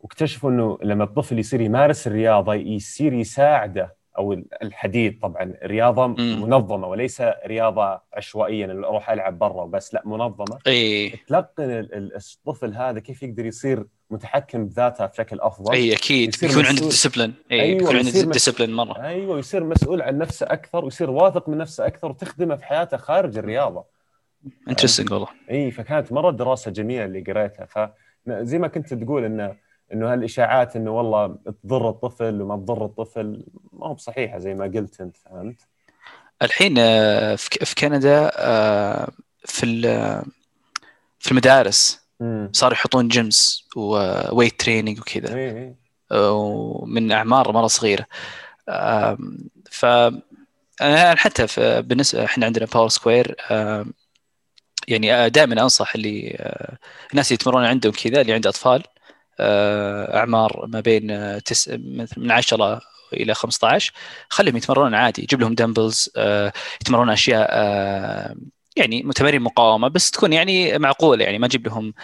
واكتشفوا إنه لما الطفل يصير يمارس الرياضة يصير يساعده أو الحديد طبعا رياضة مم. منظمة وليس رياضة عشوائية أروح ألعب برا وبس لا منظمة. إي. تلقن ال- ال- الطفل هذا كيف يقدر يصير متحكم بذاته بشكل أفضل؟ إي أكيد. يصير يكون عنده. discipline إي أيوة، يكون عنده discipline مرة. أيوه ويصير مسؤول عن نفسه أكثر ويصير واثق من نفسه أكثر وتخدمه في حياته خارج الرياضة. interesting والله. إي فكانت مرة دراسة جميلة اللي قريتها. فزي ما كنت تقول انه إنه هالإشاعات إنه والله تضر الطفل وما تضر الطفل ما هو بصحيحة زي ما قلت أنت فهمت؟ الحين آه، في كندا آه، في ال- في المدارس صاروا يحطون gyms و weight training وكذا. اي اي ومن أعمار مرة صغيرة. ف حتى بالنسبة إحنا عندنا باور سكوير يعني دائما أنصح اللي آه، الناس اللي يتمرنون عندهم كذا اللي عنده أطفال آه، أعمار ما بين آه، تس... من 10 إلى 15 خليهم يتمرنون عادي. جيب لهم dumbbells يتمرنون أشياء آه، يعني تمارين مقاومة بس تكون يعني معقولة. يعني ما تجيب لهم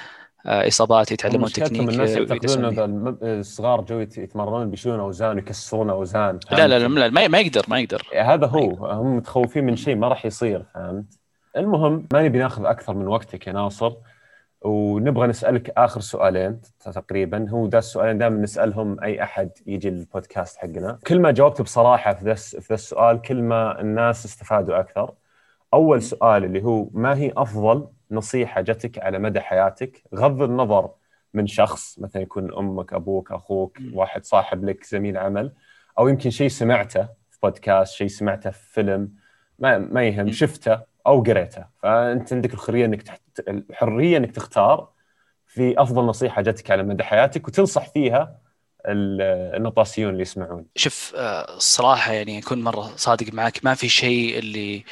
آه، إصابات يتعلمون تكنيك الناس آه، يعتقدون الصغار جو يت- يتمرنون بيشيلون أوزان ويكسرون أوزان لا لا لا؟ لا ما ما يقدر ما يقدر. هذا هو. هم متخوفين من شيء ما راح يصير فهمت؟ المهم ما نبي ناخذ أكثر من وقتك يا ناصر. ونبغى نسألك آخر سؤالين تقريبا. هو ده السؤالين دائما نسألهم أي أحد يجي البودكاست حقنا. كل ما جاوبت بصراحة في ذا في ذا السؤال كل ما الناس استفادوا أكثر. أول سؤال اللي هو ما هي أفضل نصيحة جتك على مدى حياتك؟ غض النظر من شخص مثلا يكون أمك أبوك أخوك. واحد صاحب لك زميل عمل أو يمكن شيء سمعته في بودكاست شيء سمعته في فيلم ما ما يهم. شفته. أو قريته فأنت عندك الحريه إنك تحت... الحرية إنك تختار في أفضل نصيحة جتك على مدى حياتك وتنصح فيها ال- النطاسيون اللي يسمعون شوف آه، الصراحة يعني أكون مرة صادق معك ما في شيء اللي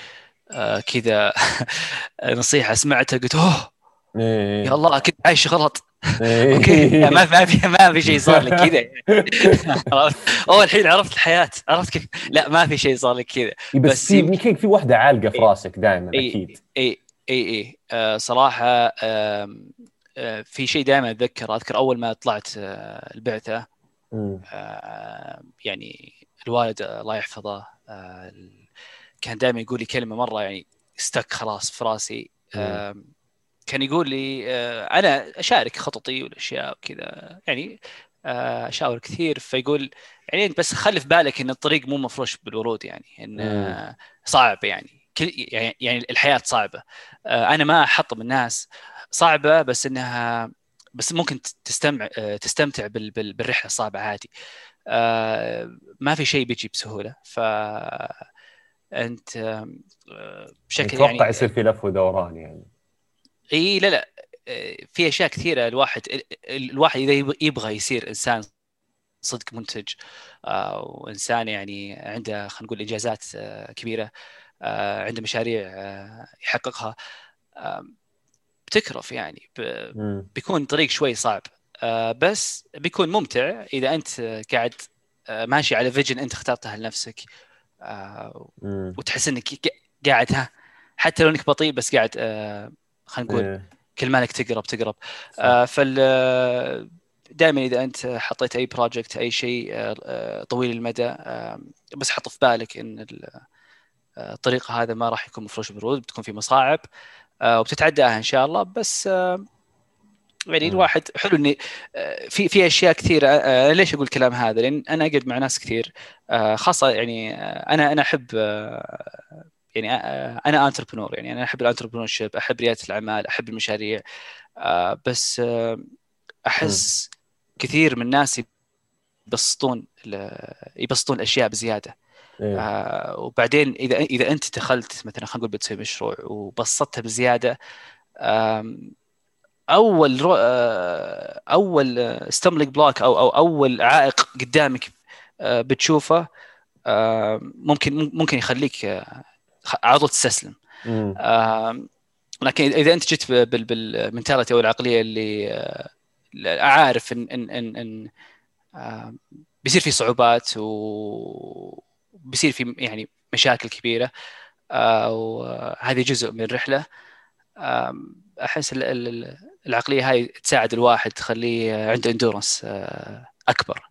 آه كذا نصيحة سمعتها قلت أوه إيه. يا الله كنت عايش غلط إيه. okay. لا، ما ما في ما في شيء صار لك كذا؟ اول الحين عرفت الحياة. عرفت كيف؟ لا ما في شيء صار لك كذا. إيه، بس, يمكن- يمكن في واحدة عالقة في إيه. راسك دائما إيه. أكيد. اي اي اي آه صراحة آه في شيء دائما أتذكر. أذكر أول ما طلعت آه البعثة. يعني الوالد الله يحفظه كان دائما يقول لي كلمة مرة يعني استك خلاص في راسي. كان يقول لي آه أنا أشارك خططي والأشياء وكذا يعني آه أشاور كثير. فيقول يعني بس خلي في بالك إن الطريق مو مفروش بالورود يعني إن آه صعب يعني. كل يعني يعني الحياة صعبة. أنا ما احطم الناس. صعبة بس إنها بس ممكن تستمع تستمتع بال- بال- بالرحلة الصعبة عادي. ما في شيء بيجي بسهولة. ف أنت بشكل أتوقع يعني يصير في لف ودوران يعني. إي لا لا آه، في أشياء كثيرة الواحد ال- ال- الواحد إذا يب- يبغى يصير إنسان صدق منتج آه، وإنسان يعني عنده خلينا نقول إنجازات آه، كبيرة عنده مشاريع يحققها بتكرف يعني. بيكون طريق شوي صعب بس بيكون ممتع إذا أنت قاعد ماشي على vision أنت اخترتها لنفسك. وتحس إنك قاعد ها حتى لو إنك بطيء بس قاعد خلينا نقول إيه. كل ما إنك تقرب تقرب. آه، فال دائما إذا أنت حطيت أي project أي شيء آه، آه، طويل المدى آه، بس حط في بالك إن آه، الطريق هذا ما راح يكون مفروش بالورود بتكون في مصاعب آه، وبتتعداها إن شاء الله بس آه، يعني مم. الواحد حلو إني آه، في في أشياء كثيرة آه، أنا ليش أقول الكلام هذا؟ لأن أنا أقعد مع ناس كثير آه، خاصة يعني آه، أنا أنا أحب آه، يعني آه، أنا entrepreneur يعني أنا أحب ال entrepreneurship أحب ريادة الأعمال أحب المشاريع آه، بس آه، أحس كثير من الناس يبسطون يبسطون الأشياء بزيادة إيه. آه وبعدين إذا إذا أنت دخلت مثلا خلينا نقول بتسوي مشروع وبسطتها بزيادة أول رو... آه، أول stumbling block أو أو أول عائق قدامك آه، بتشوفه آه، ممكن ممكن يخليك آه، على طول تستسلم. آم، لكن إذا أنت جيت بال- بال mentality أو العقلية اللي آه، عارف ان ان ان, إن آم، بيصير في صعوبات وبيصير في يعني مشاكل كبيرة آه، وهذه جزء من الرحلة آم، أحس ال- ال- العقلية هاي تساعد الواحد تخليه عنده endurance أكبر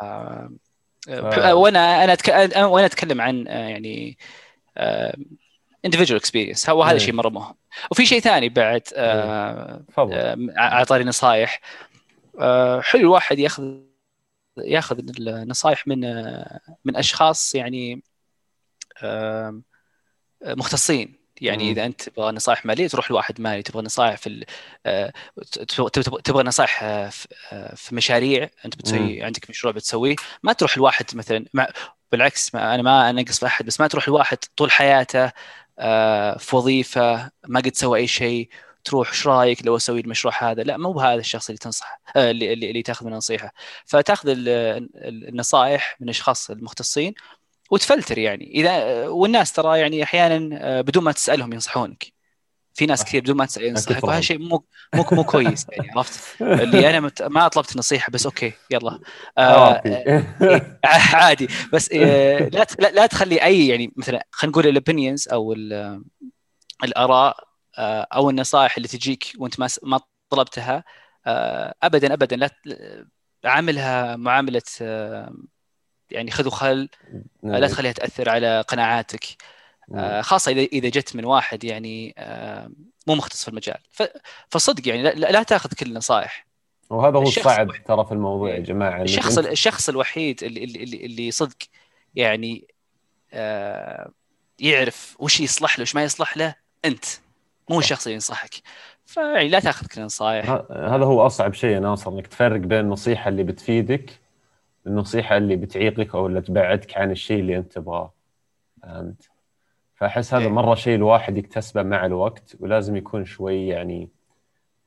آه. وأنا أنا وأنا أتكلم عن آه، يعني individual experience هو هذا إيه. شيء مره مهم وفي شيء ثاني بعد آه، تفضل. آه، على طاري نصايح آه، حلو الواحد ياخذ ياخذ النصايح من آه، من أشخاص يعني مختصين. يعني مم. إذا أنت تبغى نصائح مالية تروح لواحد مالي. تبغى نصائح في آه، تبغى نصائح آه، في- آه، مشاريع. أنت بتسوي عندك مشروع بتسويه. ما تروح لواحد مثلا بالعكس ما أنا ما أنقص في احد بس ما تروح لواحد طول حياته آه، في وظيفة ما قد سوى أي شيء تروح إيش رأيك لو أسوي المشروع هذا؟ لا مو بهذا الشخص اللي تنصح آه، اللي, اللي تاخذ منه نصيحة. فتأخذ ال- ال- النصائح من الاشخاص المختصين وتفلتر يعني. إذا والناس ترى يعني أحيانا آه، بدون ما تسألهم ينصحونك. في ناس. كثير بدون ما تسأل ينصحك. وهذا شيء مو مو مو كويس يعني عرفت اللي أنا مت... ما طلبت نصيحة بس okay يلا آه عرفي. إيه، عادي بس آه لا لا تخلي أي يعني مثلا خلينا نقول ال opinions أو ال- الآراء آه أو النصائح اللي تجيك وأنت ما ما طلبتها آه ابدا ابدا لا عاملها معاملة آه يعني خذ وخل آه، لا تخليها تأثر على قناعاتك آه، خاصة اذا إذا جت من واحد يعني آه، مو مختص في المجال. فصدق يعني لا, تأخذ كل النصائح. وهذا هو الصعب. ترى في الموضوع يا جماعة الشخص الشخص الوحيد اللي اللي, اللي, صدق يعني آه، يعرف وش يصلح له وش ما يصلح له أنت. مو الشخص اللي ينصحك. فيعني لا تأخذ كل النصائح. هذا هو أصعب شيء يا ناصر إنك تفرق بين النصيحة اللي بتفيدك والنصيحه اللي بتعيقك أو اللي تبعدك عن الشيء اللي أنت تبغاه. فهمت؟ فأحس هذا إيه. مرة شيء الواحد يكتسبه مع الوقت ولازم يكون شوي يعني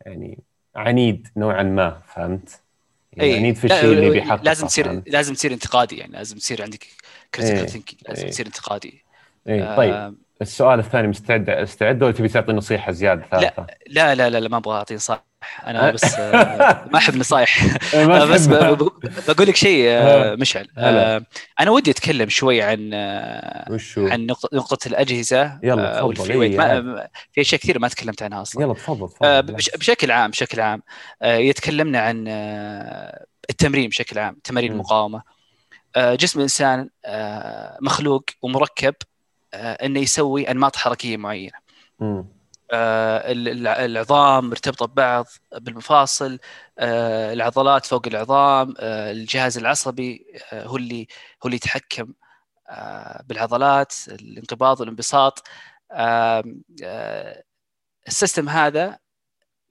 يعني عنيد نوعا ما فهمت؟ يعني إيه. عنيد في الشيء اللي بيحققه لازم تصير؟ لازم تصير انتقادي يعني لازم تصير عندك critical إيه. thinking لازم. تصير انتقادي إيه طيب السؤال الثاني مستعد؟ استعد ولا تبي تعطي نصيحة زيادة ثالثة؟ لا لا لا, لا ما أبغى أعطي نصائح أنا بس آه، ما أحب نصائح ما بس بقول لك شيء آه،. مشعل. آه، أنا ودي أتكلم شوي عن آه،؟ عن نقطة الأجهزة يلا آه، ويت ما في أشياء كثير ما تكلمت عنها أصلا. يلا تفضل آه، تفضل بش- بشكل عام بشكل عام. آه، يتكلمنا عن آه، التمرين بشكل عام تمارين آه، جسم الإنسان آه، مخلوق ومركب. آه، إنه يسوي أنماط حركية معينة. آه، ال- الع- العظام مرتبطة ببعض بالمفاصل آه، العضلات فوق العظام آه، الجهاز العصبي آه، هو اللي هو اللي يتحكم آه، بالعضلات الانقباض والانبساط آه، السيستم هذا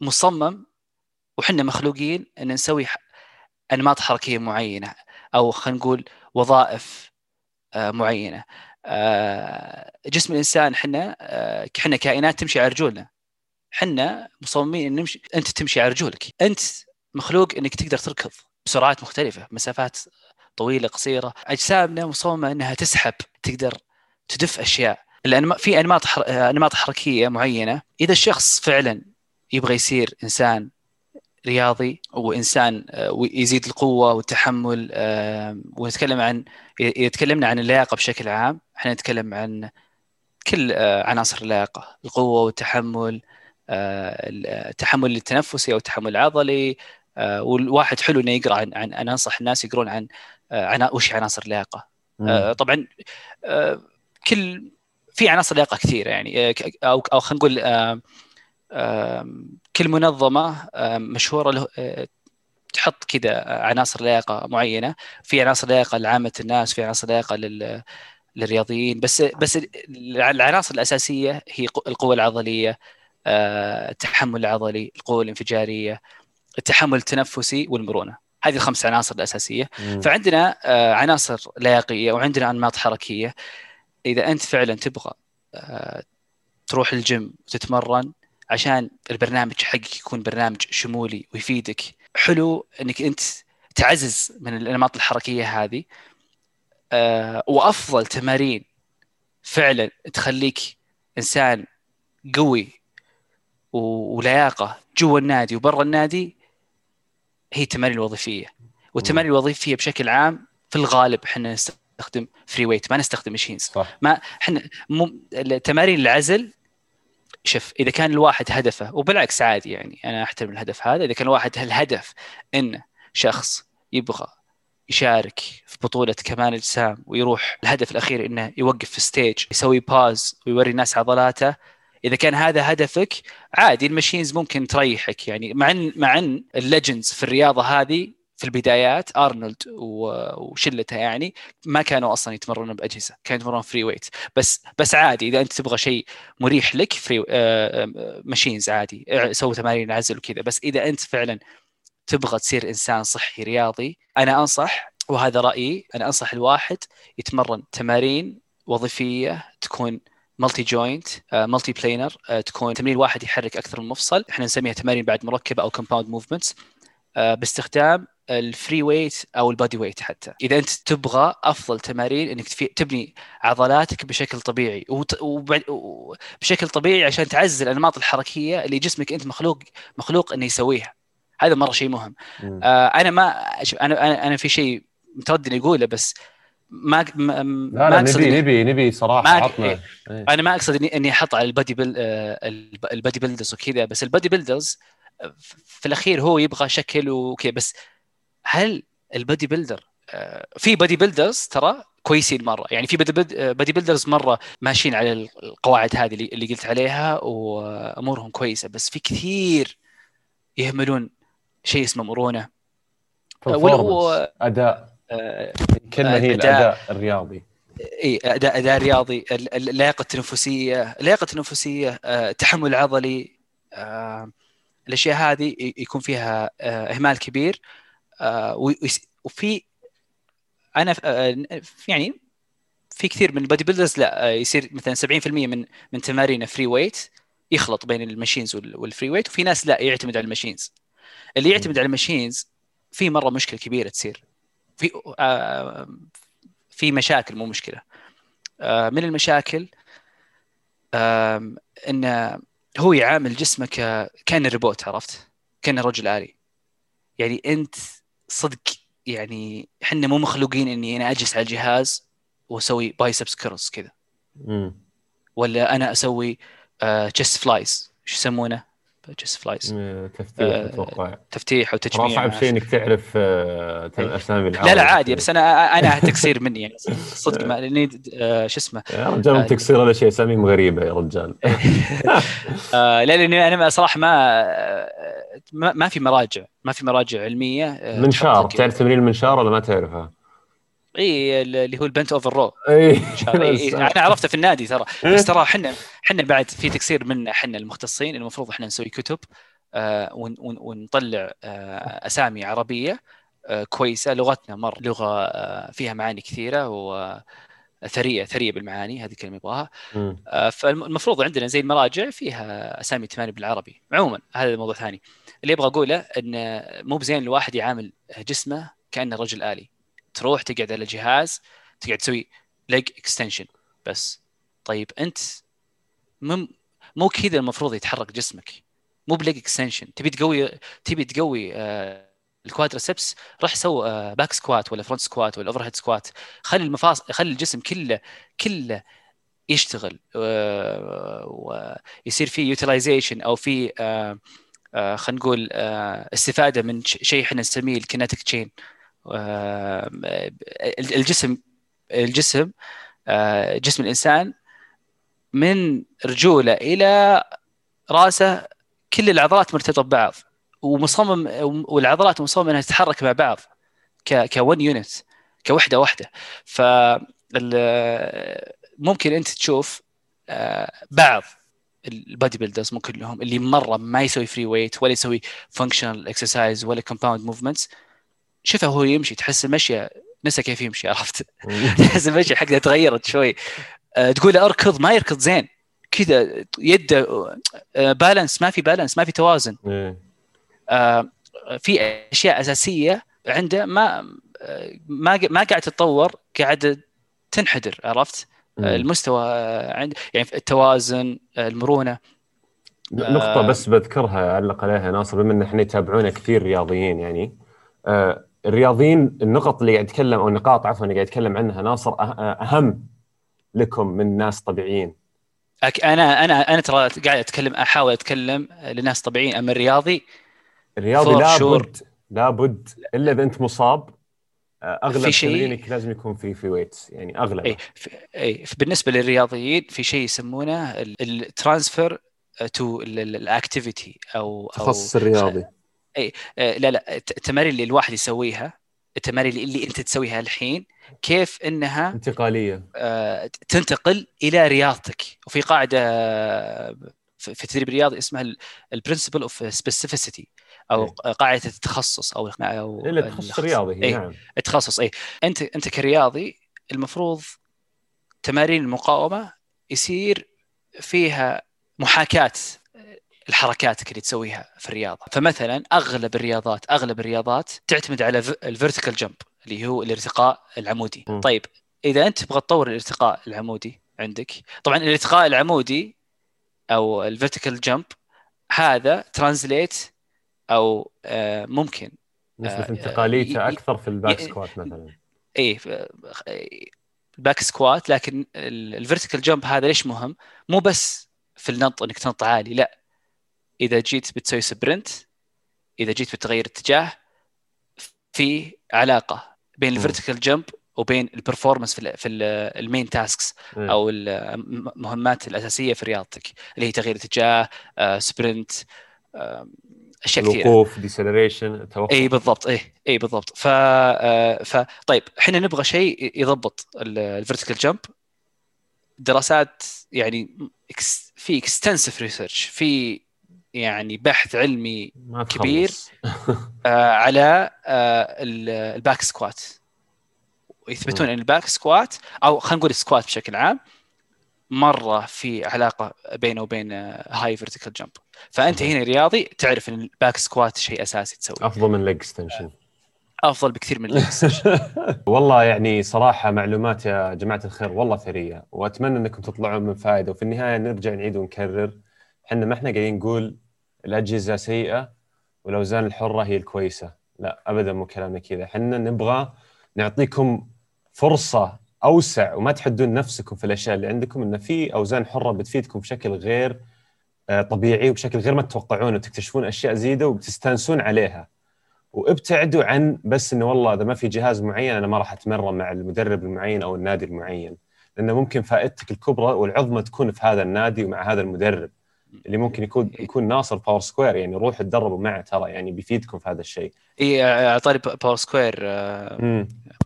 مصمم وحنا مخلوقين إن نسوي أنماط حركية معينة أو خلينا نقول وظائف آه، معينة. آه، جسم الإنسان حنا آه، حنا كائنات تمشي على رجولنا. حنا مصممين إن نمشي أنت تمشي على رجولك. أنت مخلوق إنك تقدر تركض بسرعات مختلفة مسافات طويلة قصيرة. أجسامنا مصممة إنها تسحب تقدر تدف أشياء. لأن في أنماط حر... أنماط حركية معينة. إذا الشخص فعلا يبغى يصير إنسان رياضي وإنسان آه، ويزيد القوة والتحمل آه، ونتكلم عن اذا تكلمنا عن اللياقة بشكل عام إحنا نتكلم عن كل آه، عناصر اللياقة القوة والتحمل التحمل التنفسي أو التحمل العضلي والواحد حلو إنه يقرأ عن عن أنا أنصح الناس يقرون عن عنا وش عناصر اللياقة. طبعا كل في عناصر لياقه كثير يعني أو أو خلينا نقول كل منظمة آه، مشهورة له آه، تحط كذا عناصر لياقة معينة. في عناصر لياقة لعامة الناس في عناصر لياقة لل للرياضيين بس بس العناصر الأساسية هي القوة العضلية آه، التحمل العضلي القوة الانفجارية التحمل التنفسي والمرونة. هذه الخمس عناصر الأساسية. مم. فعندنا آه، عناصر لياقية وعندنا أنماط حركية. إذا أنت فعلا تبغى آه، تروح الجيم وتتمرن عشان البرنامج حقك يكون برنامج شمولي ويفيدك. حلو إنك أنت تعزز من الأنماط الحركية هذه. آه، وأفضل تمارين فعلا تخليك إنسان قوي ولياقة جوا النادي وبرا النادي هي التمارين الوظيفية. والتمارين الوظيفية بشكل عام في الغالب إحنا نستخدم free weight ما نستخدم machines صح. ما إحنا مو تمارين العزل شوف إذا كان الواحد هدفه وبالعكس عادي يعني أنا أحترم الهدف هذا. إذا كان الواحد الهدف انه شخص يبغى يشارك في بطولة كمال أجسام ويروح الهدف الأخير إنه يوقف في stage يسوي pose ويوري الناس عضلاته إذا كان هذا هدفك عادي ال machines ممكن تريحك يعني. مع إن مع إن ال legends في الرياضة هذه في البدايات أرنولد وشلته يعني ما كانوا أصلا يتمرنون بأجهزة كانوا يتمرنون free weight بس بس عادي إذا أنت تبغى شيء مريح لك free machines عادي آه، سوي تمارين عزل وكذا. بس إذا أنت فعلا تبغى تصير إنسان صحي رياضي أنا أنصح وهذا رأيي أنا أنصح الواحد يتمرن تمارين وظيفية تكون multi-joint multi-planar تكون تمرين واحد يحرك أكثر من مفصل. إحنا نسميها تمارين بعد مركبة أو compound movements باستخدام ال free weight أو ال body weight حتى إذا أنت تبغى أفضل تمارين إنك تبني عضلاتك بشكل طبيعي وبشكل طبيعي عشان تعزز الأنماط الحركية اللي جسمك أنت مخلوق مخلوق إنه يسويها هذا مرة شيء مهم مم. آه أنا ما أنا أنا في شيء متردد إني أقوله بس ما ما, لا ما لا أقصد نبي نبي نبي صراحة ما- عطنا إيه. إيه. أنا ما أقصد إني إني أحط على ال body ال b- ال body builders وكذا بس ال body builders آه، في الأخير هو يبغى شكل وكذا بس هل ال body builder آه، في body builders ترى كويسين مرة. يعني في body آه، builders مرة ماشيين على القواعد هذه اللي قلت عليها وأمورهم كويسة. بس في كثير يهملون شيء اسمه مرونة. Performance. أداء. آه، الكلمة هي. الأداء الرياضي. إي أداء أداء رياضي. ال- ال- اللياقة التنفسية اللياقة التنفسية التحمل العضلي الأشياء هذه يكون فيها إهمال كبير. وفي أنا آه، يعني في كثير من ال body builders لا آه، يصير مثلا 70% من من تمارين free weight يخلط بين ال machines وال- وال free weight وفي ناس لا يعتمد على ال machines. اللي يعتمد على ال machines في مرة مشكلة كبيرة تصير. في آه، في مشاكل مو مشكلة. آه، من المشاكل انه هو يعامل جسمه ك كان ريبوت عرفت؟ كأنه رجل آلي. يعني أنت صدق يعني إحنا مو مخلوقين إني أنا أجلس على الجهاز وأسوي biceps curls كذا. ولا أنا أسوي chest flies شو يسمونه؟ chest flies تفتيح آه، أتوقع تفتيح وتجميع صعب شيء إنك تعرف آه، إيه. اسامي لا لا. عادي بس أنا أنا تقصير مني يعني صدق ما لأني آه، شو اسمه يا رجال آه، تقصير ولا شيء اساميهم غريبه يا رجال آه، لا لأني أنا صراحة ما آه، ما ما في مراجع. ما في مراجع علمية آه، منشار تعرف تمرين المنشار ولا ما تعرفها؟ إي اللي هو ال bent over row إي. أنا عرفته في النادي ترى. بس ترى إحنا إحنا بعد في تقصير منا إحنا المختصين. المفروض إحنا نسوي كتب آه، ون- ون- ونطلع آه، أسامي عربية آه، كويسة. لغتنا مره لغة فيها معاني كثيرة وثريه ثرية بالمعاني. هذه الكلمة يبغاها. فالمفروض عندنا زي المراجع فيها أسامي تمارين بالعربي. عموما هذا موضوع ثاني. اللي أبغى اقوله إن مو بزين الواحد يعامل جسمه كأنه رجل آلي. تروح تقعد على جهاز تقعد تسوي leg extension بس. طيب أنت مم مو كذا المفروض يتحرك جسمك. مو ب leg extension تبي تقوي تبي تقوي آه ال quadriceps روح سو آه back squat ولا front squat ولا overhead squat خلي المفاصل خلي الجسم كله كله يشتغل ويصير في utilization أو في آه، خلينا نقول آه، استفادة من شيء إحنا نسميه ال kinetic chain الجسم الجسم آه، جسم الإنسان من رجوله إلى رأسه كل العضلات مرتبطة ببعض ومصمم والعضلات مصممة إنها تتحرك مع بعض ك one unit كوحدة واحدة. ف ممكن أنت تشوف آه، بعض ال bodybuilders مو كلهم اللي مرة ما يسوي free weight ولا يسوي functional exercise ولا compound movements شوفه هو يمشي تحس المشيه نسى كيف يمشي عرفت؟ تحس المشيه حقه تغيرت شوي. آه، تقول أركض ما يركض زين. كذا يده آه، بالانس ما في بالانس ما في توازن. إيه. آه، في أشياء أساسية عنده ما آه، ما ما قاعد تتطور قاعد تنحدر عرفت. آه، المستوى آه، عند يعني التوازن آه، المرونة. نقطة بس بذكرها أعلق عليها ناصر بما أن إحنا يتابعونا كثير رياضيين يعني. آه الرياضيين النقط اللي قاعد يتكلم أو النقاط عفوا اللي قاعد يتكلم عنها ناصر أهم لكم من ناس طبيعيين. أنا أنا أنا ترى قاعد أتكلم أحاول أتكلم لناس طبيعيين. أما الرياضي الرياضي. لابد لابد إلا إذا أنت مصاب آه، أغلب في شيء- تمرينك لازم يكون في free weights يعني أغلب. اي اي بالنسبة للرياضيين في شيء يسمونه ال transfer to ال activity أو أو تخصص الرياضي. آه، لا لا الت- التمارين اللي الواحد يسويها التمارين اللي, أنت تسويها الحين كيف إنها انتقالية. آه، تنتقل إلى رياضتك. وفي قاعدة في التدريب الرياضي اسمها ال principle of specificity أو إيه. قاعدة التخصص أو أو إلا تخصص الخص- رياضي هي إيه. نعم التخصص اي أنت أنت كرياضي المفروض تمارين المقاومة يصير فيها محاكاة الحركات اللي تسويها في الرياضة فمثلا أغلب الرياضات أغلب الرياضات تعتمد على ال vertical jump اللي هو الارتقاء العمودي م. طيب إذا أنت تبغى تطور الارتقاء العمودي عندك طبعا الارتقاء العمودي أو ال vertical jump هذا translate أو آه، ممكن نسبة آه، انتقاليته أكثر في ال back squat مثلا ف- ال back squat لكن ال vertical jump هذا ليش مهم؟ مو بس في النط إنك تنط عالي لا إذا جيت بتسوي sprint إذا جيت بتغير اتجاه في علاقة بين. ال vertical jump وبين ال performance في ال في ال ال main tasks إيه. أو المهمات الأساسية في رياضتك اللي هي تغيير اتجاه آه، sprint آه، أشياء كثيرة. الوقوف deceleration توقف اي بالضبط. اي اي بالضبط. ف آه، ف طيب إحنا نبغى شيء يضبط ال vertical jump دراسات يعني في extensive research في يعني بحث علمي. كبير. آه، على آه، ال- الback squat. ويثبتون إن ال back squat أو خلينا نقول ال squat بشكل عام مرة في علاقة بينه وبين high vertical jump فأنت. هنا رياضي تعرف إن ال back squat شيء أساسي تسويه أفضل من leg extension أفضل بكثير من اللي والله يعني صراحة معلومات يا جماعة الخير والله ثرية وأتمنى إنكم تطلعون من فائدة. وفي النهاية نرجع نعيد ونكرر إحنا ما إحنا قاعدين نقول الأجهزة سيئة والاوزان الحرة هي الكويسة. لا ابدا مو كلامنا كذا. إحنا نبغى نعطيكم فرصة أوسع وما تحدون نفسكم في الأشياء اللي عندكم انه في أوزان حرة بتفيدكم بشكل غير آه، طبيعي وبشكل غير ما تتوقعونه وتكتشفون أشياء زيادة وبتستانسون عليها. وابتعدوا عن بس إنه والله إذا ما في جهاز معين أنا ما راح أتمرن مع المدرب المعين أو النادي المعين. لأنه ممكن فائدتك الكبرى والعظمى تكون في هذا النادي ومع هذا المدرب اللي ممكن يكون يكون ناصر باور سكوير يعني روح تدربوا معه ترى يعني بيفيدكم في هذا الشيء. اي أعطاني باور سكوير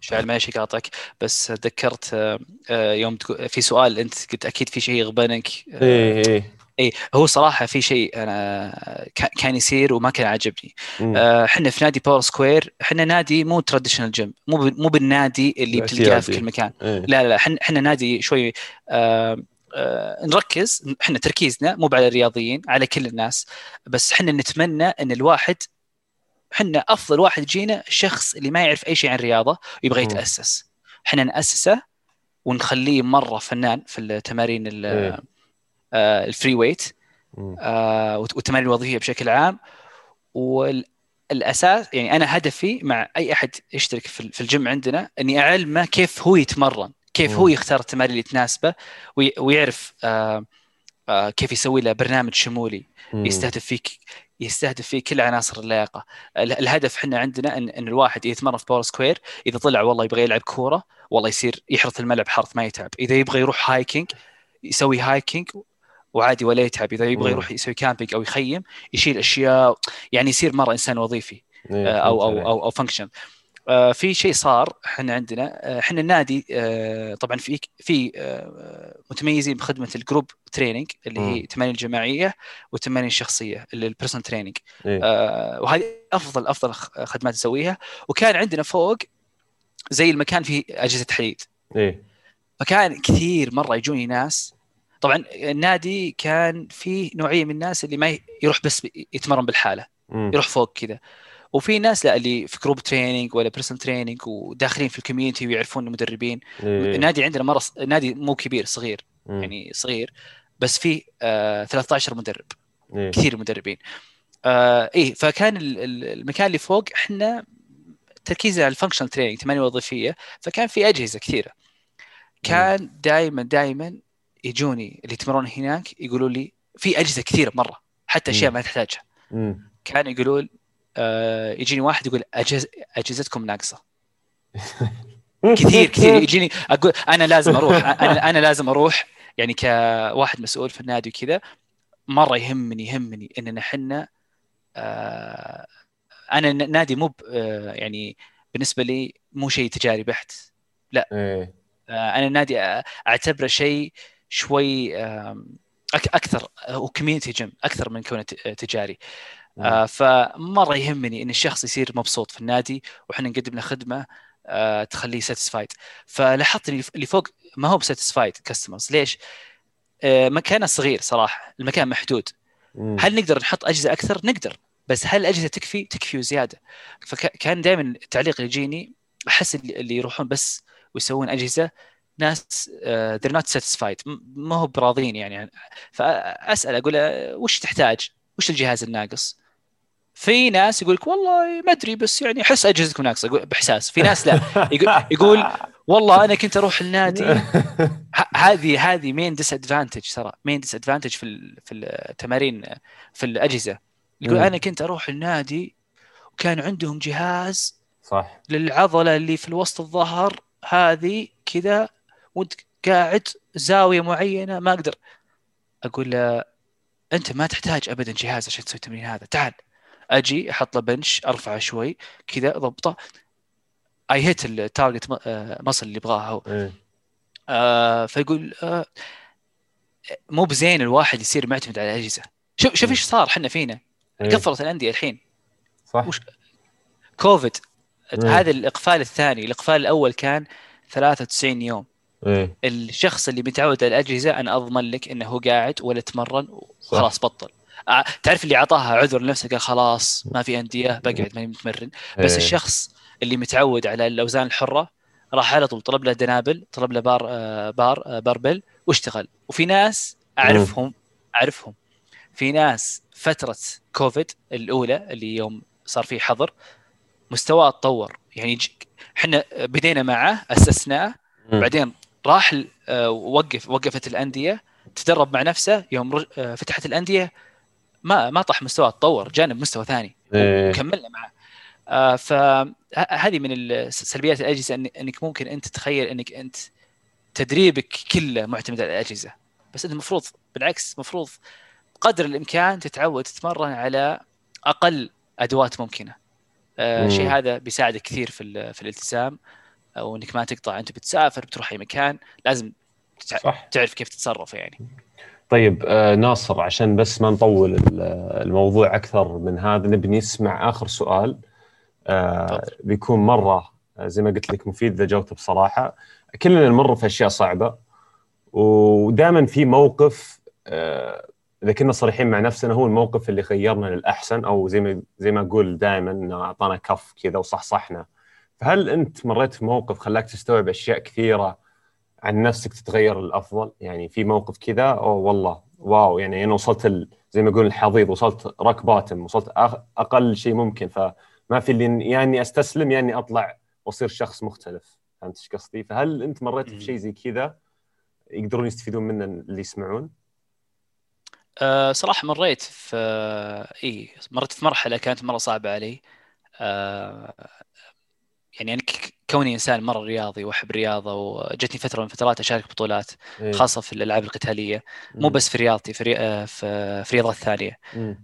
شعل ماشي قاطعك بس تذكرت آه، آه، يوم في سؤال أنت قلت أكيد في شيء يغبنك اي اي اي هو صراحة في شيء أنا كان يصير وما كان عاجبني. آه، إحنا في نادي باور سكوير إحنا نادي مو traditional gym مو مو بالنادي اللي بتلقاه في كل مكان. إيه. لا لا إحنا إحنا نادي شوي آه آه نركز إحنا تركيزنا مو على الرياضيين على كل الناس بس إحنا نتمنى إن الواحد إحنا أفضل واحد يجينا الشخص اللي ما يعرف أي شيء عن الرياضه ويبغى يتأسس. إحنا نأسسه ونخليه مرة فنان في التمارين إيه. آه، ال free weight آه، والتمارين الوظيفية بشكل عام. والأساس يعني أنا هدفي مع أي أحد يشترك في الجيم عندنا إني أعلمه كيف هو يتمرن كيف هو يختار التمارين اللي تناسبه ويعرف آه، كيف يسوي له برنامج شمولي يستهدف فيك يستهدف فيه كل عناصر اللياقة. الهدف إحنا عندنا ان, إن الواحد يتمرن في باور سكوير إذا طلع والله يبغى يلعب كورة والله يصير يحرث الملعب حرث ما يتعب. إذا يبغى يروح hiking يسوي hiking وعادي ولا يتعب. إذا يبغى يروح يسوي camping أو يخيم يشيل أشياء يعني يصير مرة إنسان وظيفي إيه، آه، أو أو أو, أو function آه، في شيء صار إحنا عندنا. آه، إحنا النادي طبعا في في متميزين بخدمة ال group training اللي هي التمارين الجماعيه والتمارين الشخصيه اللي ال personal training إيه. وهذه أفضل أفضل خدمات نسويها وكان عندنا فوق زي المكان فيه أجهزة حديد. إيه. فكان كثير مرة يجوني ناس. طبعا النادي كان فيه نوعية من الناس اللي ما يروح بس يتمرن بالحالة. م. يروح فوق كذا. وفي ناس لا اللي في group training ولا personal training وداخلين في ال community ويعرفون المدربين. إيه. النادي عندنا مرة النادي مو كبير صغير. م. يعني صغير بس فيه آه 13 مدرب. إيه. كثير مدربين. آه إيه فكان المكان اللي فوق إحنا تركيزنا على ال functional training تمارين وظيفية. فكان في أجهزة كثيرة. كان دائما دائما يجوني اللي يتمرنون هناك يقولوا لي في أجهزة كثيرة مرة حتى أشياء ما تحتاجها. كانوا يقولون آه يجيني واحد يقول أجهز أجهزتكم ناقصة. كثير كثير. يجيني أقول أنا لازم أروح. أنا أنا لازم أروح يعني كواحد مسؤول في النادي وكذا مرة يهمني يهمني إننا إحنا آه أنا نادي مو آه يعني بالنسبة لي مو شيء تجاري بحت. لا. إيه. آه أنا النادي أعتبره شيء شوي أكثر هو community gym أكثر من كونه تجاري. آه فمرة يهمني إن الشخص يصير مبسوط في النادي وإحنا نقدم له خدمة آه تخليه ساتيسفايد فلاحظت اللي فوق ما هو بساتيسفايد كاستمرز ليش؟ آه مكانه صغير صراحة المكان محدود مم. هل نقدر نحط أجهزة أكثر؟ نقدر بس هل الأجهزة تكفي؟ تكفي وزيادة فكان دائما التعليق اللي يجيني أحس اللي يروحون بس ويسوون أجهزة ناس they're not satisfied ما هو براضين يعني فأسأل أقول وش تحتاج؟ وش الجهاز الناقص؟ في ناس يقول لك والله ما أدري بس يعني أحس اجهزتكم ناقصة. بإحساس. في ناس لا. يقول والله أنا كنت أروح النادي. هذه هذه main disadvantage ترى. main disadvantage في في التمارين في الأجهزة. يقول أنا كنت أروح النادي وكان عندهم جهاز صح. للعضلة اللي في الوسط الظهر هذه كذا وأنت قاعد زاوية معينة ما أقدر. أقول له أنت ما تحتاج ابدا جهاز عشان تسوي التمرين هذا. تعال. أجي أحط له bench أرفعه شوي كذا ضبطه. I hit ال target muscle اللي يبغاها هو. إيه. آه فيقول آه مو بزين الواحد يصير معتمد على الأجهزة. شوف شوف إيش صار إحنا فينا. إيه. قفلت الأندية الحين. صح. وش؟ كوفيد. إيه. هذا الإقفال الثاني. الإقفال الأول كان 93 يوم. إيه؟ الشخص اللي متعود على الأجهزة أنا أضمن لك إنه هو قاعد ولا تمرن وخلاص بطل. تعرف اللي أعطاها عذر لنفسه قال خلاص ما في أندية بقعد ماني متمرن. بس إيه؟ الشخص اللي متعود على الأوزان الحرة راح على طول طلب له دنابل طلب له بار آه، بار آه، barbell واشتغل. وفي ناس أعرفهم أعرفهم. في ناس فترة كوفيد الأولى اللي يوم صار فيه حظر مستواه تطور. يعني إحنا بدينا معه أسسناه بعدين راح وقف وقفت الأندية تدرب مع نفسه يوم فتحت الأندية ما ما طاح مستوى تطور جانب مستوى ثاني. إيه. وكملنا معه. آه فهذه من سلبيات الأجهزة إنك ممكن أنت تتخيل إنك أنت تدريبك كله معتمد على الأجهزة. بس أنت المفروض بالعكس المفروض قدر الإمكان تتعود تتمرن على أقل أدوات ممكنة. آه الشيء هذا بيساعدك كثير في في الالتزام. أو انك ما تقطع أنت بتسافر بتروح أي مكان لازم صح. تعرف كيف تتصرف يعني. طيب آه ناصر عشان بس ما نطول الموضوع أكثر من هذا نبي نسمع آخر سؤال. آه بيكون مرة آه، زي ما قلت لك مفيد إذا جاوبت بصراحة. كلنا نمر في أشياء صعبة ودائما في موقف آه إذا كنا صريحين مع نفسنا هو الموقف اللي غيرنا للأحسن أو زي ما زي ما أقول دائما انه أعطانا كف كذا وصحصحنا. فهل أنت مريت في موقف خلاك تستوعب أشياء كثيرة عن نفسك تتغير للأفضل؟ يعني في موقف كذا أو والله واو يعني أنا وصلت ال... زي ما يقول الحضيض وصلت راك باتم وصلت أقل شيء ممكن. فما في اللي يا يعني إني أستسلم يا إني أطلع وأصير شخص مختلف. فهمت إيش قصدي؟ فهل أنت مريت في شيء زي كذا؟ يقدرون يستفيدون منه اللي يسمعون؟ أه صراحة مريت في اي مريت في مرحلة كانت مرة صعبة علي. أه يعني أنا كوني انسان مره رياضي واحب الرياضه وجتني فتره من فترات اشارك بطولات إيه. خاصه في الالعاب القتاليه مو بس في رياضتي في آه، في, في رياضات ثانية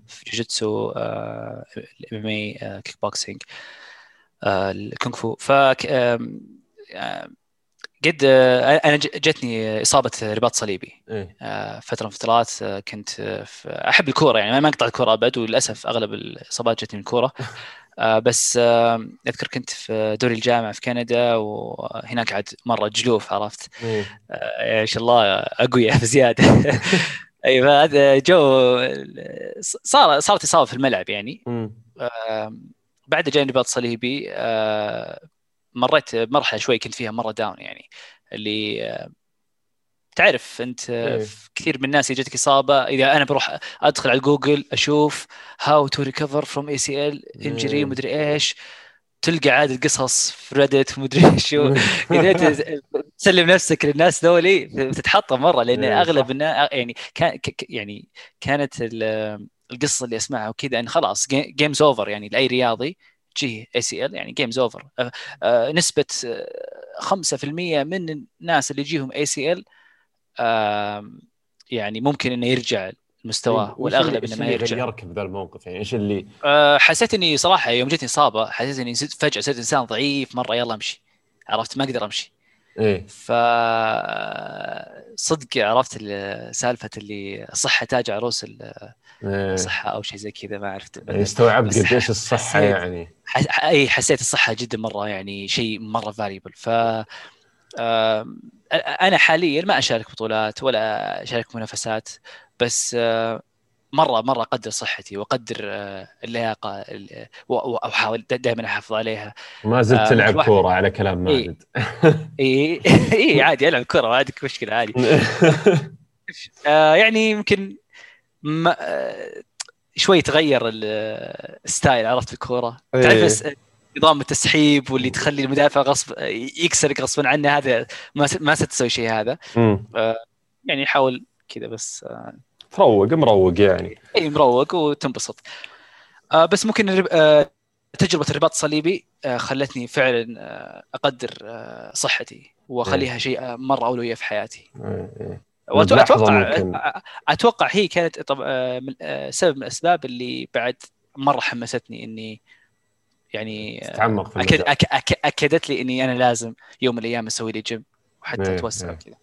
في جوجيتسو ال MMA كيك بوكسينج الكونغ فو ف قد آه، أنا جتني إصابة رباط صليبي. إيه؟ آه، فترة من فترات كنت أحب الكورة يعني ما اقطع الكوره أبد وللأسف أغلب الإصابات جتني من الكورة. آه، بس آه، أذكر كنت في دوري الجامعة في كندا وهناك عاد مرة جلوف عرفت؟ ما شاء الله أقوياء بزيادة. اي فهذا جو صار صارت إصابة في الملعب يعني. بعد جاني رباط صليبي. آه، مريت بمرحلة شوي كنت فيها مرة down يعني اللي تعرف أنت إيه. كثير من الناس يجتك إصابة إذا أنا بروح أدخل على جوجل أشوف how to recover from ACL injury مدري إيش تلقى عاد القصص في ريدت ومدري إيش إذا تسلم نفسك للناس ذولي تتحطم مرة لأن إيه، أغلب الناس يعني كان يعني كانت القصة اللي أسمعها وكذا إن خلاص game's over يعني لأي رياضي. تجيه ACL يعني game's over نسبة 5% من الناس اللي يجيهم ACL يعني ممكن إنه يرجع مستواه والأغلب إنه ما يرجع. غيرك بذا الموقف يعني؟ إيش اللي أه حسيت إني صراحة يوم جتني إصابة حسيت إني فجأة صرت إنسان ضعيف مرة يلا أمشي. عرفت؟ ما أقدر أمشي. إيه. ف صدق عرفت سالفة اللي الصحه تاج عروس الصحه إيه. أو شيء زي كذا ما عرفت يعني استوعبت قديش الصحة يعني. اي حسيت الصحة جدا مرة يعني شيء مرة فاليبل ف أنا حاليا ما أشارك بطولات ولا أشارك منافسات بس مرة مرة أقدر صحتي وأقدر اللياقة واحاول دائما أحافظ عليها. ما زلت تلعب كورة على كلام ماجد. إي إي عادي ألعب كورة ما عندك مشكلة عادي. يعني يمكن ما شوي تغير ال style عرفت الكورة؟ تعرف نظام التسحيب واللي تخلي المدافع غصب يكسرك غصبا عنه هذا ما ما ستسوي شيء هذا. آه يعني حاول كذا بس آه تروق مروق يعني. إي مروق وتنبسط. آه بس ممكن آه تجربة الرباط الصليبي آه خلتني فعلا آه أقدر آه صحتي وأخليها شيء مرة أولوية في حياتي. واتوقع أتوقع هي كانت طب سبب من الأسباب اللي بعد مرة حمستني إني يعني تتعمق في أكد أك أك أكدت لي إني أنا لازم يوم من الأيام أسوي لي جيم وحتى أتوسع. كذا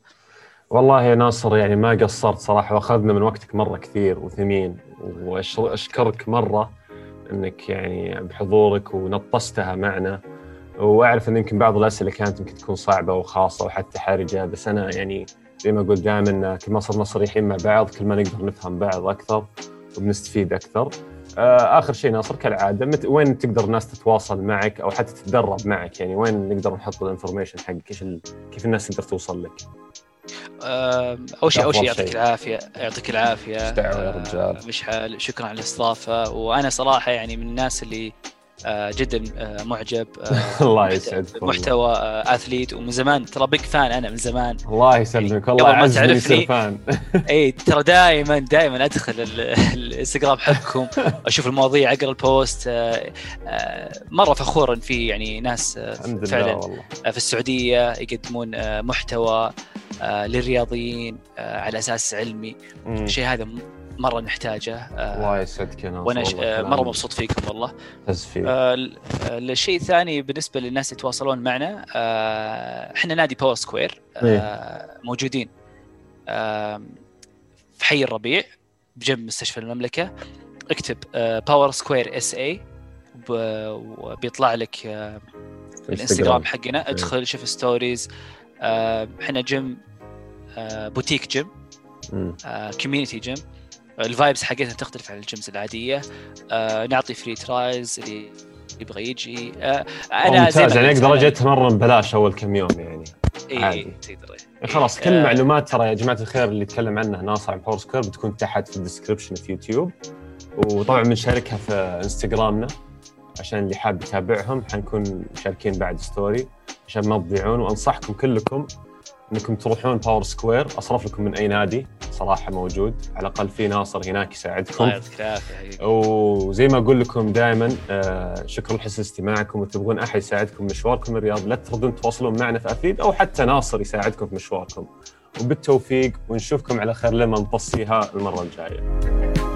والله يا ناصر يعني ما قصرت صراحة وأخذنا من وقتك مرة كثير وثمين وأشكرك مرة إنك يعني بحضورك ونطستها معنا وأعرف إن يمكن بعض الأسئلة كانت يمكن تكون صعبة وخاصة وحتى حرجة بس أنا يعني زي ما قلت دائما كل ما صرنا صريحين مع بعض كل ما نقدر نفهم بعض أكثر وبنستفيد أكثر آه، آخر شيء ناصر كالعادة مت... وين تقدر الناس تتواصل معك أو حتى تتدرب معك يعني وين نقدر نحط الانفورميشن حقك إيش. كيف الناس تقدر توصل لك؟ أول شيء أول شيء يعطيك. العافية. يعطيك العافية. يا آه، رجال. مشعل شكرا على الاستضافة. وأنا صراحة يعني من الناس اللي آه، جدا آه، معجب الله يسعدك. محتوى athlete ومن زمان ترى big fan أنا من زمان. الله يسلمك. والله قبل ما تعرفني. fan اي ترى دائما دائما أدخل ال- الإنستغرام حقكم أشوف المواضيع أقرأ ال posts مرة فخور ان في يعني ناس فعلا في السعودية يقدمون محتوى. آه، للرياضيين آه، على أساس علمي. الشيء هذا مرة نحتاجه. آه، الله يسعدك يا وأنا آه، مرة مبسوط فيكم والله. آه، الشيء الثاني بالنسبة للناس اللي يتواصلون معنا إحنا نادي باور سكوير آه، موجودين في حي الربيع بجنب مستشفى المملكة. اكتب باور سكوير SA وبيطلع لك الانستغرام حقنا. ادخل شوف stories إحنا جيم آه، boutique gym. community gym ال vibes حقتنا تختلف عن ال gyms العادية آه، نعطي free tries اللي يبغى يجي آه، أنا ممتاز يعني أقدر أجي أتمرن ببلاش أول كم يوم يعني إيه، عادي. إيه، تقدر إيه. خلاص كل آه، المعلومات ترى يا جماعة الخير اللي يتكلم عنها ناصر عن باور سكوير بتكون تحت في ال description في يوتيوب وطبعا بنشاركها في إنستغرامنا عشان اللي حاب يتابعهم حنكون مشاركين بعد story عشان ما تضيعون. وأنصحكم كلكم إنكم تروحون باور سكوير أصرف لكم من أي نادي صراحة موجود. على الأقل في ناصر هناك يساعدكم. الله يعطيك العافية. وزي ما أقول لكم دائما شكرا لحسن استماعكم. وتبغون أحد يساعدكم مشواركم الرياض لا تترددون تواصلون معنا في أفيد أو حتى ناصر يساعدكم في مشواركم. وبالتوفيق ونشوفكم على خير لما نطصيها المرة الجاية.